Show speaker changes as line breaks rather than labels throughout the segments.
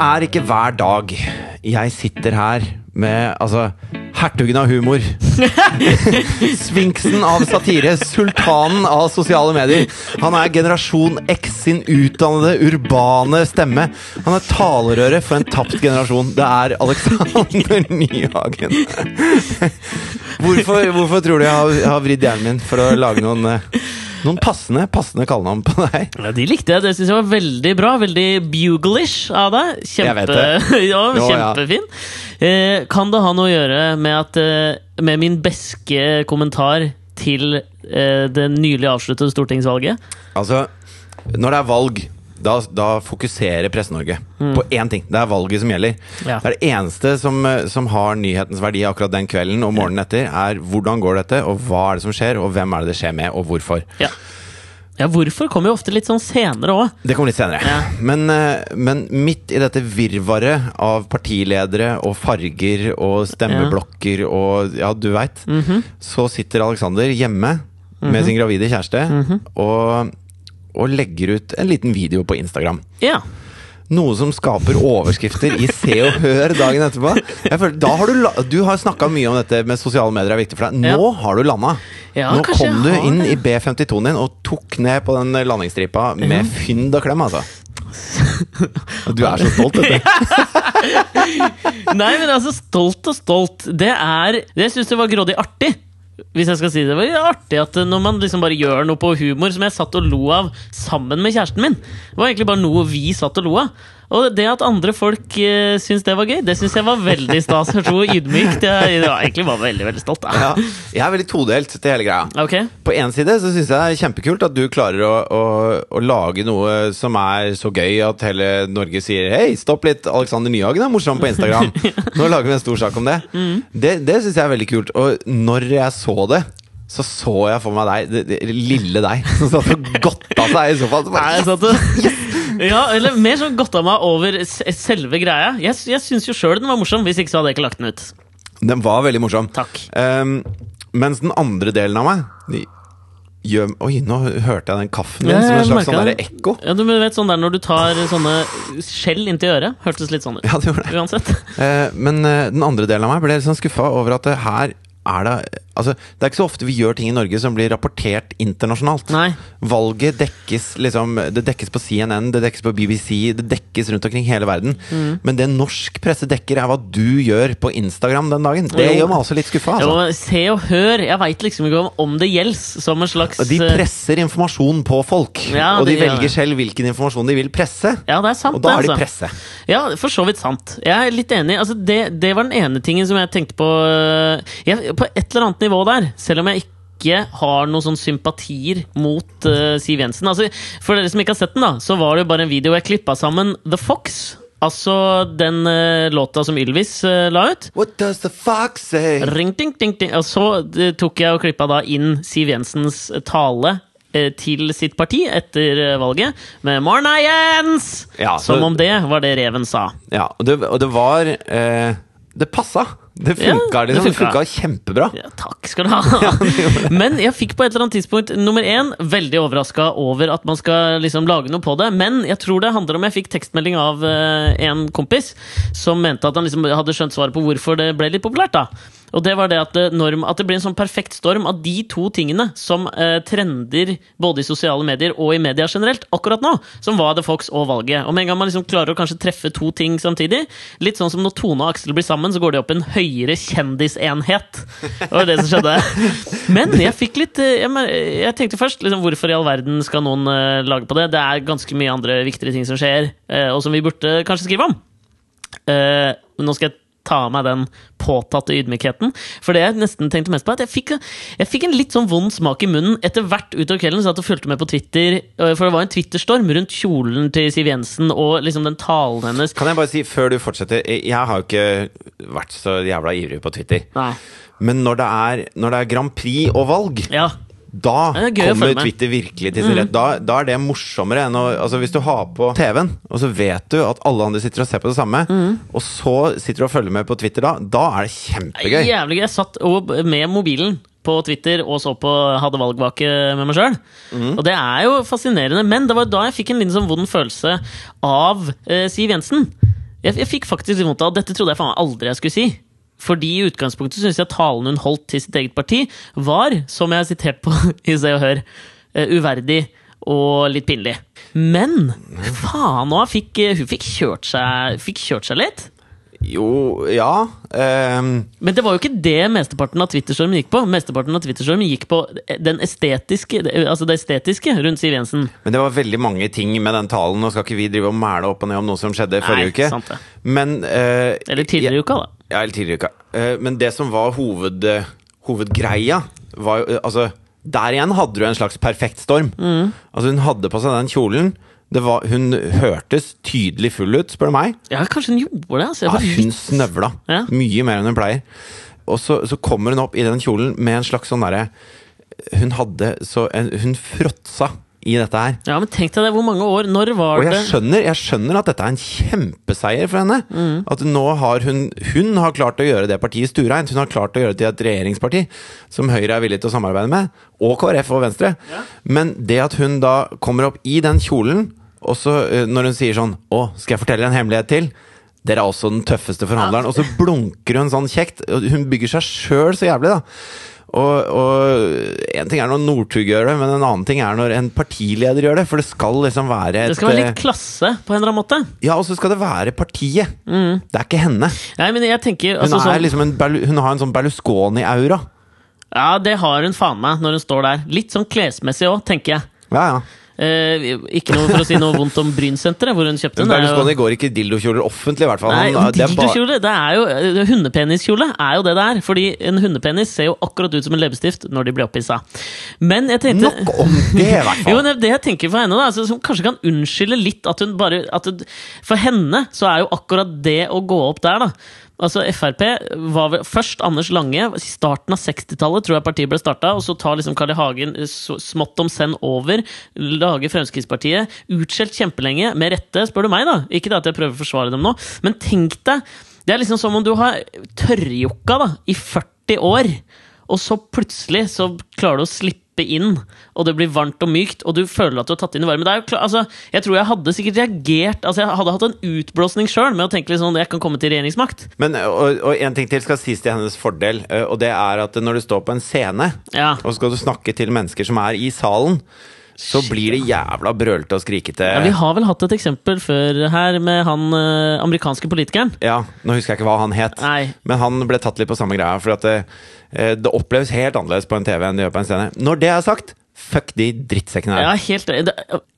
Er ikke hver dag jeg sitter her med altså hertugen av humor. Sfinksen av satire. Sultanen av sosiale medier. Han er generasjon X sin utdannede, urbane stemme. Han er talerøret for en tapt generasjon. Det er Alexander Nyhagen. Hvorfor, hvorfor tror du jeg har, har vridd hjernen min for å lage noen eh, noen passende, passende kallenavn på deg.
Ja, de likte jeg. Det syns jeg var veldig bra. Veldig buglish av deg. Kjempe, ja, kjempefin. Eh, kan det ha noe å gjøre med at eh, Med min beske kommentar til eh, det nylig avsluttede stortingsvalget?
Altså, når det er valg, da, da fokuserer Presse-Norge på én ting. Det er valget som gjelder.
Mm. Ja.
Det er det eneste som, eh, som har nyhetens verdi akkurat den kvelden og morgenen etter, er hvordan går dette, og hva er det som skjer, og hvem er det det skjer med, og hvorfor.
Ja. ja, hvorfor kommer jo ofte litt sånn senere òg.
Det kommer litt senere.
Ja.
Men, eh, men midt i dette virvaret av partiledere og farger og stemmeblokker og ja, du veit,
Mhm.
så sitter Alexander hjemme med sin gravide kjæreste
Mhm.
og, og legger ut en liten video på Instagram.
Ja.
Noe som skaper overskrifter i Se og Hør dagen etterpå. Jeg føler, da har du, du har snakka mye om dette med sosiale medier er viktig for deg. Nå
Ja.
har du landa.
Ja,
Nå kom du inn
det.
i B52-en din og tok ned på den landingsstripa med fynd og klem, altså. Du er så stolt, vet du.
Nei, men altså, stolt og stolt. Det er Jeg syns det var grådig artig. Hvis jeg skal si det, det var artig at når man liksom bare gjør noe på humor som jeg satt og lo av sammen med kjæresten min. Det var egentlig bare noe vi satt og lo av. Og det at andre folk uh, syns det var gøy, det syns jeg var veldig stas. Tror ydmykt. Jeg, jeg egentlig var veldig veldig stolt.
Ja, jeg er veldig todelt til hele greia.
Okay.
På én side så syns jeg det er kjempekult at du klarer å, å, å lage noe som er så gøy at hele Norge sier Hei, stopp litt, Alexander Nyhagen er morsom på Instagram. Nå lager vi en stor sak om det. Det, det syns jeg er veldig kult. Og når jeg så det, så så jeg for meg deg, det, det, lille deg, som satt og godta seg i sofaen. Så bare,
satt og Ja, eller mer sånn godta meg over selve greia. Jeg, jeg syns jo sjøl den var morsom, hvis ikke så hadde jeg ikke lagt den ut.
Den var veldig morsom.
Takk.
Um, mens den andre delen av meg gjør, Oi, nå hørte jeg den kaffen min
Ja,
som en slags sånn der ekko.
Ja, du vet sånn der Når du tar sånne skjell inntil øret. Hørtes litt sånn ut.
Ja, det gjorde det.
Uansett.
Uh, men uh, den andre delen av meg ble litt sånn skuffa over at det her er det Altså, det er ikke så ofte vi gjør ting i Norge som blir rapportert internasjonalt.
Nei.
Valget dekkes liksom Det dekkes på CNN, det dekkes på BBC, det dekkes rundt omkring hele verden.
Mm.
Men det norsk presse dekker, er hva du gjør på Instagram den dagen. Det
Jo.
gjør meg også litt skuffa.
Jo,
Altså.
se og hør. Jeg veit liksom ikke om, om det gjelder som en slags
De
eh,
presser informasjon på folk,
Ja,
og de velger selv hvilken informasjon de vil presse.
Ja, det er sant,
Og da er de
altså.
presse.
Ja, for så vidt sant. Jeg er litt enig. Altså, det, det var den ene tingen som jeg tenkte på øh, jeg, På et eller annet nivå der, selv om jeg ikke har noen sånn sympatier mot uh, Siv Jensen. Altså, for dere som ikke har sett den, da, så var det jo bare en video jeg klippa sammen The Fox. Altså den uh, låta som Ylvis uh, la ut.
What does the fox say?
Ring, ding, ding, ding. Og så tok jeg og klippa da inn Siv Jensens tale til sitt parti etter valget, med 'Morna, Jens!'
Ja, så-
Som om det var det reven sa.
Ja, og det, og det var Det passa! Det funka, liksom. Det
funka.
funka kjempebra.
Ja, takk skal du ha. Men jeg fikk på et eller annet tidspunkt nummer én veldig overraska over at man skal liksom lage noe på det. Men jeg tror det handler om jeg fikk tekstmelding av eh, en kompis som mente at han liksom hadde skjønt svaret på hvorfor det ble litt populært. da og det var det at det, norm, at det ble en sånn perfekt storm av de to tingene som eh, trender både i sosiale medier og i media generelt akkurat nå, som var The Fox og valget. Og med en gang man liksom klarer å kanskje treffe to ting samtidig, litt sånn som når Tone og Aksel blir sammen, så går de opp en høyere kjendisenhet. Det var det som skjedde. Men jeg fikk litt eh, Jeg, jeg tenkte først liksom, hvorfor i all verden skal noen eh, lage på det? Det er ganske mye andre viktigere ting som skjer, eh, og som vi burde kanskje skrive om. Eh, nå skal jeg ta av meg den påtatte ydmykheten. For det jeg nesten tenkte mest på, at jeg fikk, jeg fikk en litt sånn vond smak i munnen etter hvert utover kvelden. Satt og fulgte med på Twitter, eh, for det var en Twitter-storm rundt kjolen til Siv Jensen og liksom den talen hennes.
Kan jeg bare si, før du fortsetter jeg har jo ikke vært så jævla ivrig på Twitter.
Nei.
Men når det er, når det er Grand Prix og valg,
Ja.
Da
er
kommer. Twitter virkelig til sin rett. Da, da er det morsommere enn å Altså Hvis du har på TV-en, og så vet du at alle andre sitter og ser på det samme, og så sitter du og følger med på Twitter da, da er det kjempegøy.
Jævlig gøy. Jeg satt med mobilen på Twitter og så på hadde valgvake med meg sjøl. Og det er jo fascinerende. Men det var da jeg fikk en liten sånn vond følelse av eh, Siv Jensen. Jeg, jeg fikk faktisk litt vondt av Dette trodde jeg faen aldri jeg skulle si. Fordi i utgangspunktet syns jeg talen hun holdt til sitt eget parti, var, som jeg har sitert på i Se og Hør, eh, uverdig og litt pinlig. Men faen òg, fikk, hun fikk kjørt seg, fikk kjørt seg litt.
Jo, ja. um.
Men det var jo ikke det mesteparten av Twitterstormen gikk på. Mesteparten av Twitterstormen gikk på den estetiske, altså det estetiske rundt Siv Jensen.
men det var veldig mange ting med den talen. Nå skal ikke vi drive og mæle opp og ned om noe som skjedde forrige
Nei,
uke. Men uh,
Eller tidligere i uka, da.
Ja, eller tidligere i uka. Eh, men det som var hoved, eh, hovedgreia, var jo eh, Altså, der igjen hadde du en slags perfekt storm.
Mm.
Altså, hun hadde på seg den kjolen. Det var, hun hørtes tydelig full ut, spør du meg.
Ja, kanskje hun gjorde det. Altså,
Ja, hun snøvla
Ja.
mye mer enn hun pleier. Og så, så kommer hun opp i den kjolen med en slags sånn derre Hun hadde så en, Hun fråtsa i dette her.
Ja, men tenk deg det, hvor mange år Når var
Og jeg
det
skjønner, jeg skjønner at dette er en kjempeseier for henne.
Mm.
At nå har hun Hun har klart å gjøre det partiet stureint. Hun har klart å gjøre det til et regjeringsparti som Høyre er villig til å samarbeide med. Og KrF og Venstre. Men det at hun da kommer opp i den kjolen, og så eh, når hun sier sånn Å, skal jeg fortelle en hemmelighet til? Dere er også den tøffeste forhandleren. Og så blunker hun sånn kjekt. Hun bygger seg sjøl så jævlig, da. Og, en ting er når Northug gjør det, men en annen ting er når en partileder gjør det. For det skal liksom være et
Det skal være
eh,
litt klasse, på en eller annen måte.
ja, og så skal det være partiet. Det er ikke henne.
Nei, men jeg tenker
Hun,
altså,
er
sånn,
liksom en, hun har en sånn Berlusconi-aura.
Ja, det har hun faen meg når hun står der. Litt sånn klesmessig òg, tenker jeg.
Ja, ja.
Eh, ikke noe for å si noe vondt om Brynsenteret, hvor hun kjøpte den. Er
Berlusconi går ikke dildokjoler offentlig, i hvert fall.
Nei,
Han- det er
jo eh, Hundepeniskjole er jo det det er. Fordi en hundepenis ser jo akkurat ut som en leppestift når de blir opphissa. Men jeg tenkte
Nok om det, i hvert fall.
jo, det jeg tenker for henne, da, altså, som kanskje kan unnskylde litt at hun bare at hun, For henne så er jo akkurat det å gå opp der, da Altså Frp var vel først Anders Lange, i starten av 60-tallet tror jeg partiet ble starta, og så tar liksom Carl I. Hagen eh, smått om senn over, lager Fremskrittspartiet, utskjelt kjempelenge, med rette, spør du meg, da. Ikke at jeg prøver å forsvare dem nå, men tenk deg Det er liksom som om du har tørrjokka da, i 40 år, og så plutselig så klarer du å slippe inn, og det blir varmt og mykt, og du føler at du har tatt inn i varmen. Det er jo klar, altså, jeg tror jeg hadde sikkert reagert altså Jeg hadde hatt en utblåsning sjøl med å tenke litt sånn jeg kan komme til regjeringsmakt.
Men, og, og en ting til skal sies til hennes fordel, eh, og det er at når du står på en scene,
Ja.
og skal du snakke til mennesker som er i salen, så blir det jævla brølete og skrikete.
Ja, vi har vel hatt et eksempel før her med han eh, amerikanske politikeren.
Ja, nå husker jeg ikke hva han het,
Nei.
men han ble tatt litt på samme greia. For at det, eh, det oppleves helt annerledes på en TV enn det gjør på en scene. Når det er sagt, fuck de drittsekkene her.
Ja, helt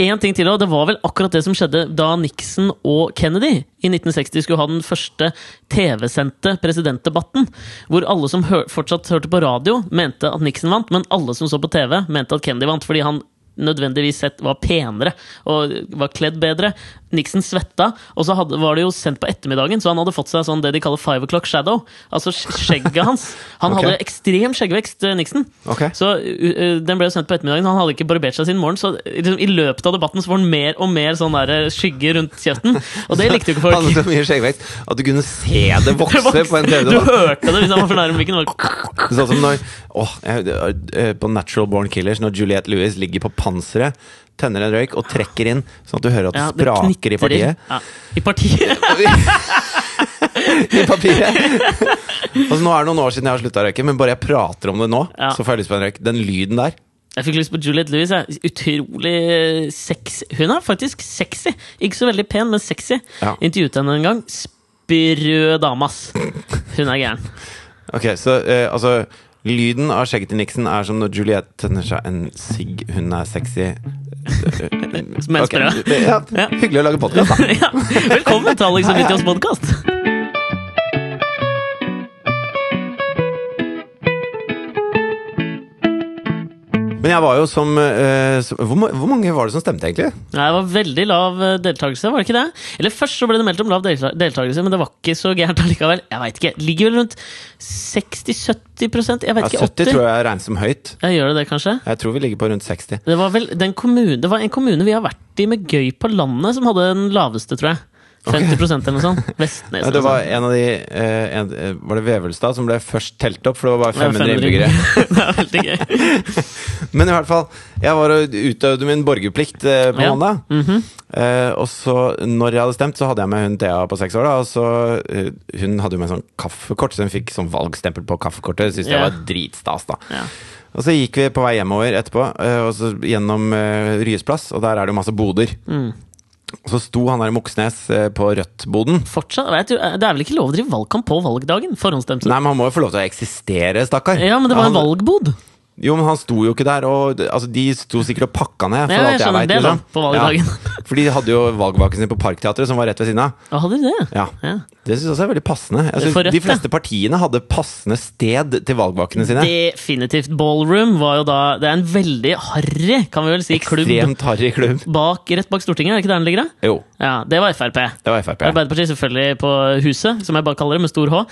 Én En ting til, og det var vel akkurat det som skjedde da Nixon og Kennedy i 1960 skulle ha den første TV-sendte presidentdebatten. Hvor alle som hør, fortsatt hørte på radio, mente at Nixon vant, men alle som så på TV, mente at Kennedy vant. fordi han nødvendigvis sett var penere og var kledd bedre. Nixon svetta, og så hadde, var det jo sendt på ettermiddagen, så han hadde fått seg sånn det de kaller five o'clock shadow. Altså skjegget hans. Han
okay.
hadde ekstrem skjeggvekst, eh, Nixon.
Okay.
Så uh, uh, den ble jo sendt på ettermiddagen. Han hadde ikke barbert seg siden morgen, så liksom, i løpet av debatten så var han mer og mer sånn der uh, skygge rundt kjeften. Og det likte jo ikke folk.
Han hadde så mye skjeggvekst at du kunne se det vokse på en TV-debatt.
hørte det hvis han var for nærme mikken. det var-
Sånn som når åh, eh, På Natural Born Killers, når Juliette Lewis ligger på panseret, tenner en røyk og trekker inn, sånn at du hører at det
Ja, det
spraker i partiet.
Ja, I partiet.
I papiret! altså, nå er det noen år siden jeg har slutta å røyke, men bare jeg prater om det nå,
Ja.
så får jeg lyst på en røyk. Den lyden der.
Jeg fikk lyst på Juliette. Jeg. Utrolig sexy. Hun er faktisk sexy. Ikke så veldig pen, men sexy.
Ja.
Intervjuet henne en gang. Sprø dame, ass. Hun er gæren.
Ok, så eh, altså Lyden av skjegget til Nixon er som når Juliette tenner seg en sigg. Hun er sexy.
Sprø.
det- Ja,
Ja.
hyggelig å lage podkast, da.
ja. Velkommen til Alex og Fridtjofs podkast.
Men jeg var jo som eh, hvor, mange var det som stemte, egentlig?
Nei, Det var veldig lav eh, deltakelse, var det ikke det? Eller Først så ble det meldt om lav deltakelse, men det var ikke så gærent allikevel. Jeg vet ikke, Ligger vel rundt 60-70% Jeg vet
Ja,
ikke,
70 tror jeg regnes som høyt.
Jeg gjør det det, kanskje?
Jeg tror vi ligger på rundt 60.
Det var vel den kommune, det var en kommune vi har vært i med Gøy på landet, som hadde den laveste, tror jeg. 50 eller noe sånt. Vestnes.
Ja, det var en av de eh, en, eh, Var det Vevelstad som ble først telt opp, for det var bare
Ja,
500 innbyggere.
det er veldig gøy.
Men i hvert fall, jeg var og utøvde min borgerplikt eh, på
Ja.
mandag.
Mhm.
Eh, og så, når jeg hadde stemt, så hadde jeg med hun Thea på seks år. da Og så, eh, Hun hadde jo med sånn kaffekort, så hun fikk sånn valgstempel på kaffekortet. Syns
Ja.
jeg var dritstas, da.
Ja.
Og så gikk vi på vei hjemover etterpå, eh, og så gjennom Ryes plass, og der er det jo masse boder.
Mm.
Så sto han der i Moxnes eh, på Rødt-boden.
Fortsatt, jeg Det er vel ikke lov å drive valgkamp på valgdagen? Forhåndsstemte.
Nei, men han må jo få lov til å eksistere, stakkar.
Ja, men det var en valgbod.
Jo, men han sto jo ikke der, og altså, de sto sikkert og pakka ned. For
Ja,
alt jeg vet,
det,
liksom.
på valgdagen.
Ja. For de hadde jo valgvaken sin på Parkteatret, som var rett ved siden av.
Ja, hadde det?
Ja.
Ja.
Det syns jeg også er veldig passende.
Altså, Rødt,
de fleste partiene hadde passende sted til valgvakene sine.
Definitivt. Ballroom var jo da Det er en veldig harry, kan vi vel si, klubb
Ekstremt harry klubb.
bak, rett bak Stortinget. Er det ikke der den ligger? da?
Jo,
Ja, Det var Frp.
det var Frp.
Arbeiderpartiet selvfølgelig på Huset, som jeg bare kaller det, med stor H.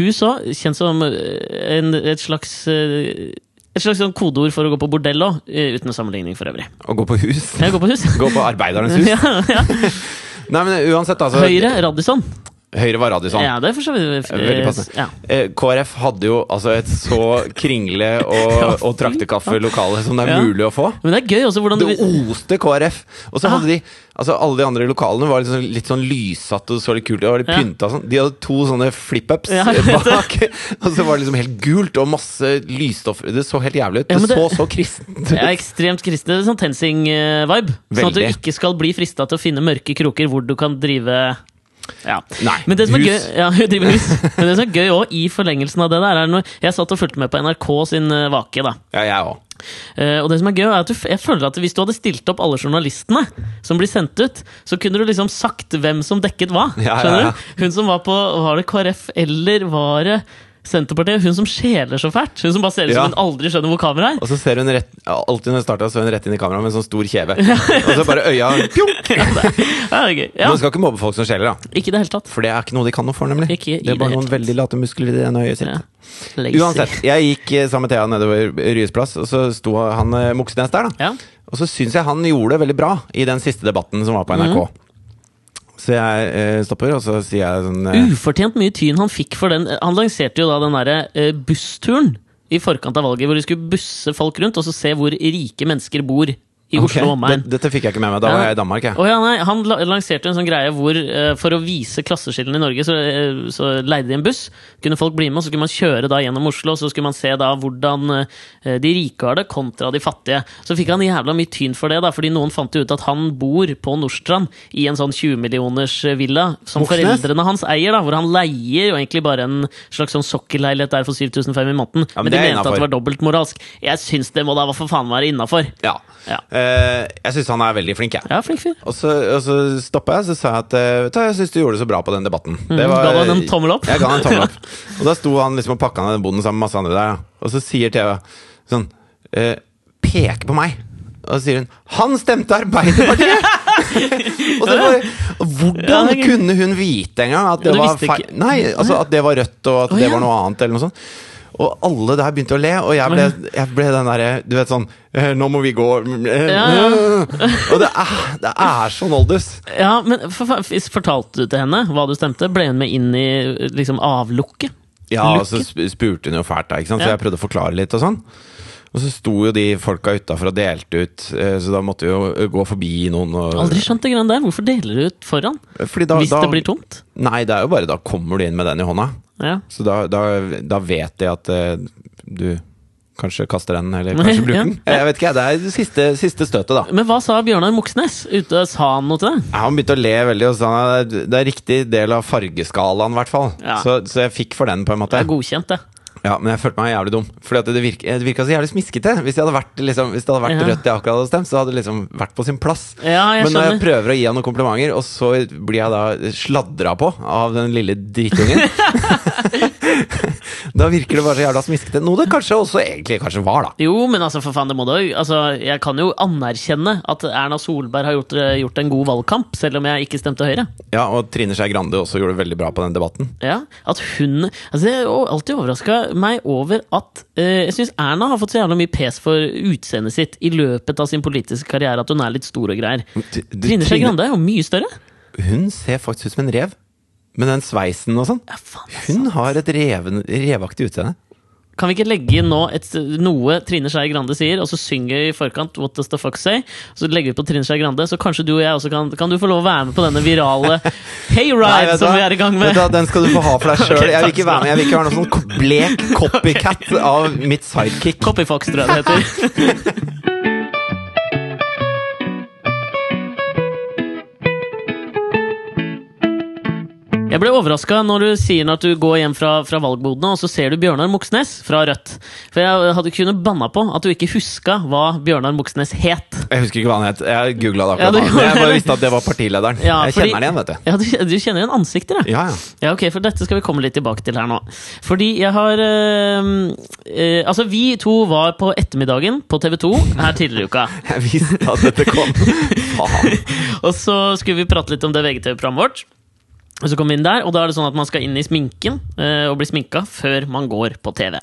Hus òg, kjent som eh, en, et slags eh, et slags sånn kodeord for å gå på bordell òg, uten sammenligning for øvrig.
Å gå på hus.
Ja, gå på hus.
Gå på Arbeidernes hus.
ja, ja.
Nei, men uansett, altså.
Høyre, Radisson.
Høyre var Radisson.
Ja, det er for så vidt
Veldig passende.
Ja.
Eh, KrF hadde jo altså et så kringle og, og traktekaffe-lokale som det er
Ja.
mulig å få.
Men det er gøy også hvordan
Det oste KrF! Og så
Ah.
hadde de Altså Alle de andre lokalene var liksom litt sånn lyssatte og så litt kult ut. Og de
Ja.
pynta sånn. De hadde to sånne flip-ups
Ja, jeg vet
bak. Og så var det liksom helt gult og masse lysstoff. Det så helt jævlig ut.
Ja,
Det,
men det-
så så kristent ut.
Det er ekstremt kristne. Sånn TenSing-vibe. Sånn at du
Veldig.
ikke skal bli frista til å finne mørke kroker hvor du kan drive ja.
Nei,
Men det som er
hus.
gøy ja, hus. Men det som er gøy også, i forlengelsen av det der, er når jeg satt og fulgte med på NRK sin eh, vake. da
Ja, jeg også.
Uh, og det som er gøy er at du, jeg føler at Hvis du hadde stilt opp alle journalistene som blir sendt ut, så kunne du liksom sagt hvem som dekket hva.
Ja, ja,
Skjønner
ja.
du? Hun som var på Var det KrF eller var det Senterpartiet? Hun som skjeler så fælt. Hun som bare ser ut som hun aldri skjønner hvor kameraet er.
Og så ser hun rett Alltid når hun starta, så hun rett inn i kameraet med en sånn stor kjeve. Og så bare øya pjong!
Ja, det, er- ja, er gøy. Ja,
Man skal ikke mobbe folk som skjeler, da.
ikke det hele tatt.
For det er ikke noe de kan noe for, nemlig.
Ikke
det er bare
det
noen veldig late muskler i det ene øyet sitt.
Ja.
Uansett, jeg gikk eh, sammen med Thea nedover Ryes plass, og så sto han eh, Moxnes der, da.
Ja.
Og så syns jeg han gjorde det veldig bra i den siste debatten som var på NRK.
Mhm.
Så jeg eh, stopper, og så sier jeg sånn eh,
Ufortjent mye tyn han fikk for den. Han lanserte jo da den derre eh, bussturen i forkant av valget, hvor de skulle busse folk rundt og så se hvor rike mennesker bor i
okay.
Oslo og omegn.
Dette fikk jeg ikke med meg. Da var jeg i Danmark, jeg.
Ja, nei, han lanserte en sånn greie hvor eh, for å vise klasseskillene i Norge, så, eh, så leide de en buss. Kunne folk bli med, og så skulle man kjøre da gjennom Oslo, og så skulle man se da hvordan eh, de rike har det kontra de fattige. Så fikk han jævla mye tyn for det, da, fordi noen fant ut at han bor på Nordstrand i en sånn 20 millioners villa som
Moxnes?
foreldrene hans eier, da, hvor han leier jo egentlig bare en slags sånn sokkelleilighet der for 7500 i måneden.
Ja, men
men de
det
mente at det var dobbeltmoralsk. Jeg syns det må da for faen være innafor.
Ja.
Ja.
Uh, jeg syns han er veldig flink, jeg.
ja, flink fyr.
Og så, og så stoppa jeg, så sa jeg at eh, vet du, jeg syns du gjorde det så bra på den debatten. Det
Ga du han en tommel opp?
Jeg ga han en tommel opp. Og da sto han liksom og pakka ned den boden sammen med masse andre der. Og så sier TV sånn uh, Peker på meg. Og så sier hun 'Han stemte Arbeiderpartiet!' og så bare, Hvordan kunne hun vite engang at det var feil? Nei, altså at det var rødt, og at det var noe annet, eller noe sånt. Og alle der begynte å le, og jeg ble, jeg ble den derre Du vet sånn eh, Nå må vi gå eh,
Ja, ja.
Og det er, det er så noldus.
Ja, men for, for, Fortalte du til henne hva du stemte? Ble hun med inn i liksom avlukket?
Ja, og så spurte hun jo fælt, da, så jeg prøvde å forklare litt og sånn. Og så sto jo de folka utafor og delte ut, eh, så da måtte vi jo gå forbi noen. Og,
Aldri skjønt det greiene der. Hvorfor deler du ut foran?
Da,
Hvis
da,
det blir tomt?
Nei, det er jo bare da kommer du inn med den i hånda.
Ja.
Så da, da, da vet de at eh, du kanskje kaster den, eller kanskje bruker
Ja.
den. Jeg vet ikke, det er det siste, siste støtet, da.
Men hva sa Bjørnar Moxnes? Ute, sa han noe til deg?
Ja, Han begynte å le veldig og sa det er riktig del av fargeskalaen, i hvert fall.
Ja.
Så, så jeg fikk for den, på en måte.
Det er godkjent, det.
Ja, Men jeg følte meg jævlig dum. At det, virka, det virka så jævlig smiskete. Hvis, det hadde vært, liksom, det hadde vært
Ja.
rødt jeg akkurat hadde stemt, så hadde det liksom vært på sin plass.
Ja,
Men når jeg prøver å gi han noen komplimenter, og så blir jeg da sladra på av den lille drittungen Da virker det bare så jævla smiskete. Noe det kanskje også egentlig kanskje var, da.
Jo, men altså, for faen, det må du òg. altså, Jeg kan jo anerkjenne at Erna Solberg har gjort, eh, gjort en god valgkamp, selv om jeg ikke stemte Høyre.
Ja, Og Trine Skei Grande også gjorde det veldig bra på den debatten.
Ja, at hun Altså Jeg har alltid overraska meg over at eh, Jeg syns Erna har fått så jævla mye pes for utseendet sitt i løpet av sin politiske karriere, at hun er litt stor og greier.
Du- du-
Trine Skei Grande er jo mye større.
Hun ser faktisk ut som en rev. Med den sveisen og sånn.
Ja, faen,
Hun
sant.
har et reven, revaktig utseende.
Kan vi ikke legge inn nå et, noe Trine Skei Grande sier, og så synger vi i forkant What does the fuck say? Så legger vi på Trine Skei Grande, så kanskje du og jeg også kan Kan du få lov å være med på denne virale hayride
Nei,
som
da,
vi er i gang med?
Da, Den skal du få ha for deg sjøl. Jeg vil ikke være med Jeg vil ikke være noen sånn blek copycat av mitt sidekick.
Copyfox, tror jeg det heter. Jeg ble overraska når du sier at du går hjem fra, fra valgbodene, og så ser du Bjørnar Moxnes fra Rødt. For jeg hadde kunnet banna på at du ikke huska hva Bjørnar Moxnes het.
Jeg husker ikke hva han het. Jeg googla det
Ja,
akkurat
du
nå. Men jeg bare visste at det var partilederen.
Ja,
jeg
fordi-
kjenner den igjen, vet du.
Ja, du, du kjenner igjen ansikter, ja.
Ja, ja.
Ja, ok, for dette skal vi komme litt tilbake til her nå. Fordi jeg har øh, øh, Altså, vi to var på ettermiddagen på TV 2 her tidligere i uka.
Jeg visste at dette kom. Faen.
Og så skulle vi prate litt om det VGTV-programmet vårt. Og så kommer vi inn der, og da er det sånn at man skal inn i sminken eh, og bli sminka før man går på TV.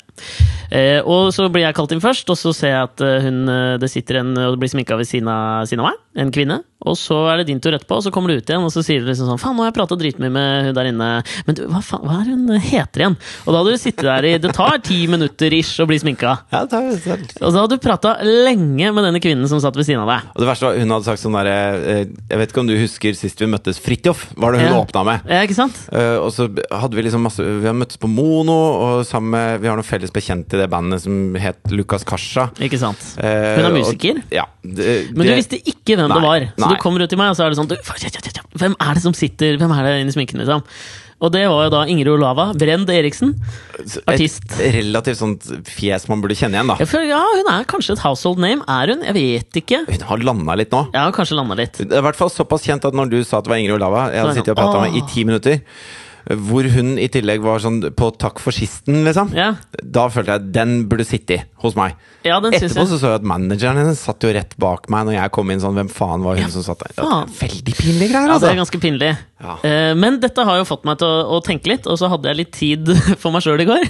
Eh, og så blir jeg kalt inn først, og så ser jeg at eh, hun, eh, det sitter en og blir sminka ved siden av, meg. En kvinne. Og så er det din tur etterpå, og så kommer du ut igjen, og så sier du liksom sånn Faen, nå har jeg prata dritmye med hun der inne, men du, hva, faen, hva er hun heter igjen? Og da hadde du sittet der i Det tar ti minutter ish å bli sminka.
Ja, det tar det selv.
Og så hadde du prata lenge med denne kvinnen som satt ved siden av deg.
Og det verste var, hun hadde sagt sånn derre eh, Jeg vet ikke om du husker sist vi møttes, Fridtjof var det hun
Ja.
åpna med.
Ja, ikke sant?
Eh, og så hadde vi liksom masse Vi har møttes på Mono, og sammen med Vi har noen felles bekjente i det bandet som het Lukas Kasha.
Ikke sant?
Eh,
Hun er
og- Ja. Det,
Men du
det-
visste ikke hvem det var. Så
nei.
Du kommer ut til meg, og så er det sånn du, Hvem er det som sitter Hvem er det inni sminken, liksom? Og det var jo da Ingrid Olava Brend Eriksen. Artist.
Et relativt sånt fjes man burde kjenne igjen, da.
Føler, ja, Hun er kanskje et household name. Er hun? Jeg vet ikke.
Hun har landa litt nå.
Ja, kanskje landa litt.
Det er i hvert fall såpass kjent at når du sa at det var Ingrid Olava Jeg hadde sittet og
pratet
prata med i ti minutter. Hvor hun i tillegg var sånn på takk for sisten, liksom.
Ja,
Da følte jeg den burde sitte i hos meg.
ja den Etterpå
Etterpå
jeg.
så så jeg at manageren hennes satt jo rett bak meg når jeg kom inn sånn Hvem faen var hun som satt der? Ja, veldig pinlige greier,
Ja, det
altså.
er ganske pinlig.
Ja.
Eh, men dette har jo fått meg til å, å tenke litt, og så hadde jeg litt tid for meg sjøl i går.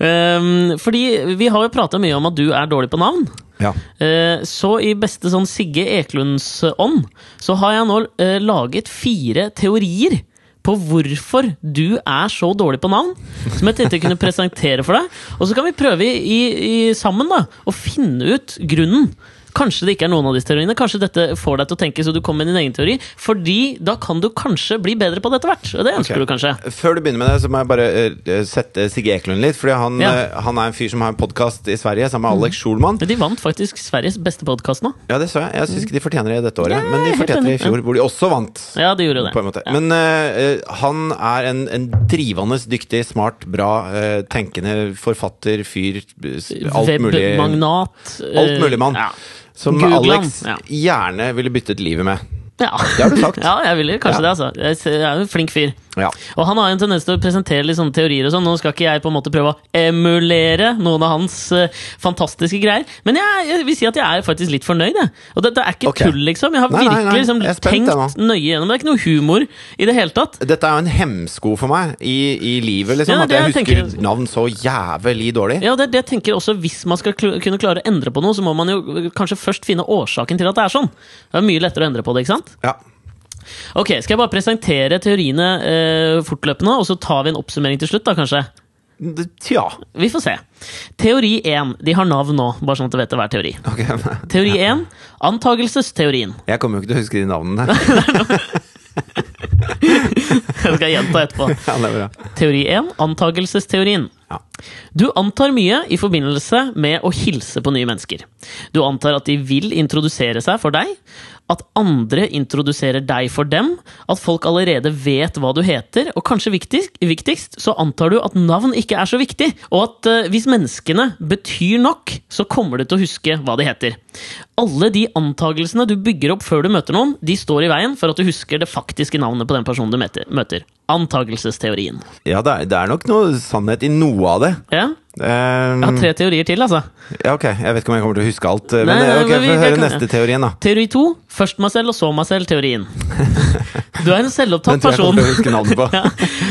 Eh, fordi vi har jo prata mye om at du er dårlig på navn.
Ja.
Eh, Så i beste sånn Sigge Eklunds ånd, så har jeg nå eh, laget fire teorier på hvorfor du er så dårlig på navn, som jeg tenkte jeg kunne presentere for deg. Og så kan vi prøve i, i, sammen da, å finne ut grunnen. Kanskje det ikke er noen av disse teoriene. Kanskje dette får deg til å tenke så du kommer med din egen teori. Fordi da kan du kanskje bli bedre på det etter hvert. Og det ønsker
okay.
du kanskje.
Før du begynner med det, så må jeg bare eh, sette Sigge Eklund litt. Fordi han,
Ja.
eh, han er en fyr som har en podkast i Sverige sammen med Alex Schulman.
Men De vant faktisk Sveriges beste podkast nå.
Ja, det så jeg. Jeg syns ikke de fortjener det dette året,
Ja,
men de fortjente det i
fjor,
fjor, hvor de også vant.
Ja, de gjorde det. Ja.
Men uh, han er en, en drivende dyktig, smart, bra, uh, tenkende forfatter, fyr, alt mulig
Webmagnat.
Alt mulig mann.
Ja.
Som
Googlen,
Alex
ja.
gjerne ville byttet livet med.
Ja.
Det har du sagt.
ja, jeg ville kanskje
Ja.
det, altså. Jeg er en flink fyr.
Ja.
Og han har en tendens til å presentere litt sånne teorier og sånn. Nå skal ikke jeg på en måte prøve å emulere noen av hans uh, fantastiske greier, men jeg, jeg vil si at jeg er faktisk litt fornøyd, jeg. Og det, det er ikke
okay.
tull, liksom. Jeg har
Nei, nei,
virkelig
nei.
liksom,
Jeg
tenkt nøye gjennom det. Er ikke noe humor i det hele tatt.
Dette er jo en hemsko for meg i, i livet, liksom.
Ja,
at jeg
jeg
husker
tenker-
navn så jævlig dårlig.
Ja, det det tenker jeg også Hvis man skal kl kunne klare å endre på noe, så må man jo kanskje først finne årsaken til at det er sånn. Det er mye lettere å endre på det, ikke sant?
Ja.
Ok, Skal jeg bare presentere teoriene eh, fortløpende, og så tar vi en oppsummering til slutt, da, kanskje?
Det- Tja.
Vi får se. Teori 1. De har navn nå, bare sånn at du vet hver teori.
Ok.
Teori 1. Antagelsesteorien.
Jeg kommer jo ikke til å huske de navnene.
Jeg skal gjenta etterpå.
Ja, det er bra.
Teori 1. Antagelsesteorien.
Ja.
Du antar mye i forbindelse med å hilse på nye mennesker. Du antar at de vil introdusere seg for deg, at andre introduserer deg for dem, at folk allerede vet hva du heter, og kanskje viktigst, viktigst så antar du at navn ikke er så viktig, og at uh, hvis menneskene betyr nok, så kommer du til å huske hva de heter. Alle de antagelsene du bygger opp før du møter noen, de står i veien for at du husker det faktiske navnet på den personen du møter. Antagelsesteorien.
Ja, det er, det er nok noe sannhet i noe av det.
Ja,
Ehm,
jeg har tre teorier til, altså.
ja, ok. Jeg vet ikke om jeg kommer til å huske alt. Men
Nei,
eh, ok,
men vi-
få høre neste teorien, da.
Teori to. Først meg selv, og så meg selv-teorien. Du er en selvopptatt person. Ja.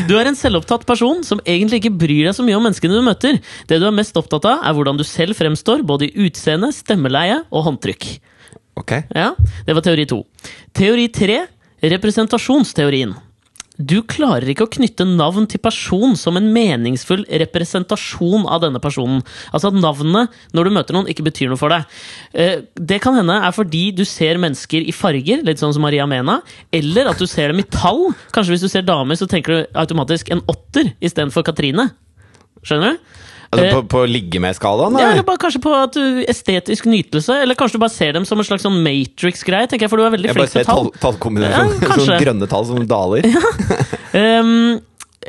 Du er en selvopptatt person som egentlig ikke bryr deg så mye om menneskene du møter. Det du er mest opptatt av, er hvordan du selv fremstår, både i utseende, stemmeleie og håndtrykk.
Ok.
Ja, Det var teori to. Teori tre. Representasjonsteorien. Du klarer ikke å knytte navn til person som en meningsfull representasjon av denne personen. Altså at navnet, når du møter noen, ikke betyr noe for deg. Eh, Det kan hende er fordi du ser mennesker i farger, litt sånn som Maria Mena, eller at du ser dem i tall. Kanskje hvis du ser damer, så tenker du automatisk en åtter istedenfor Katrine. Skjønner du?
Altså
Eh,
på, på ligge med-skalaen?
Ja,
eller?
bare kanskje på at du, estetisk nytelse, eller kanskje du bare ser dem som en slags sånn Matrix-greie, tenker jeg, for du er veldig flink
ser
til tall.
Jeg bare
Ja, tallkombinasjonen,
sånn grønne tall som daler.
Ehm,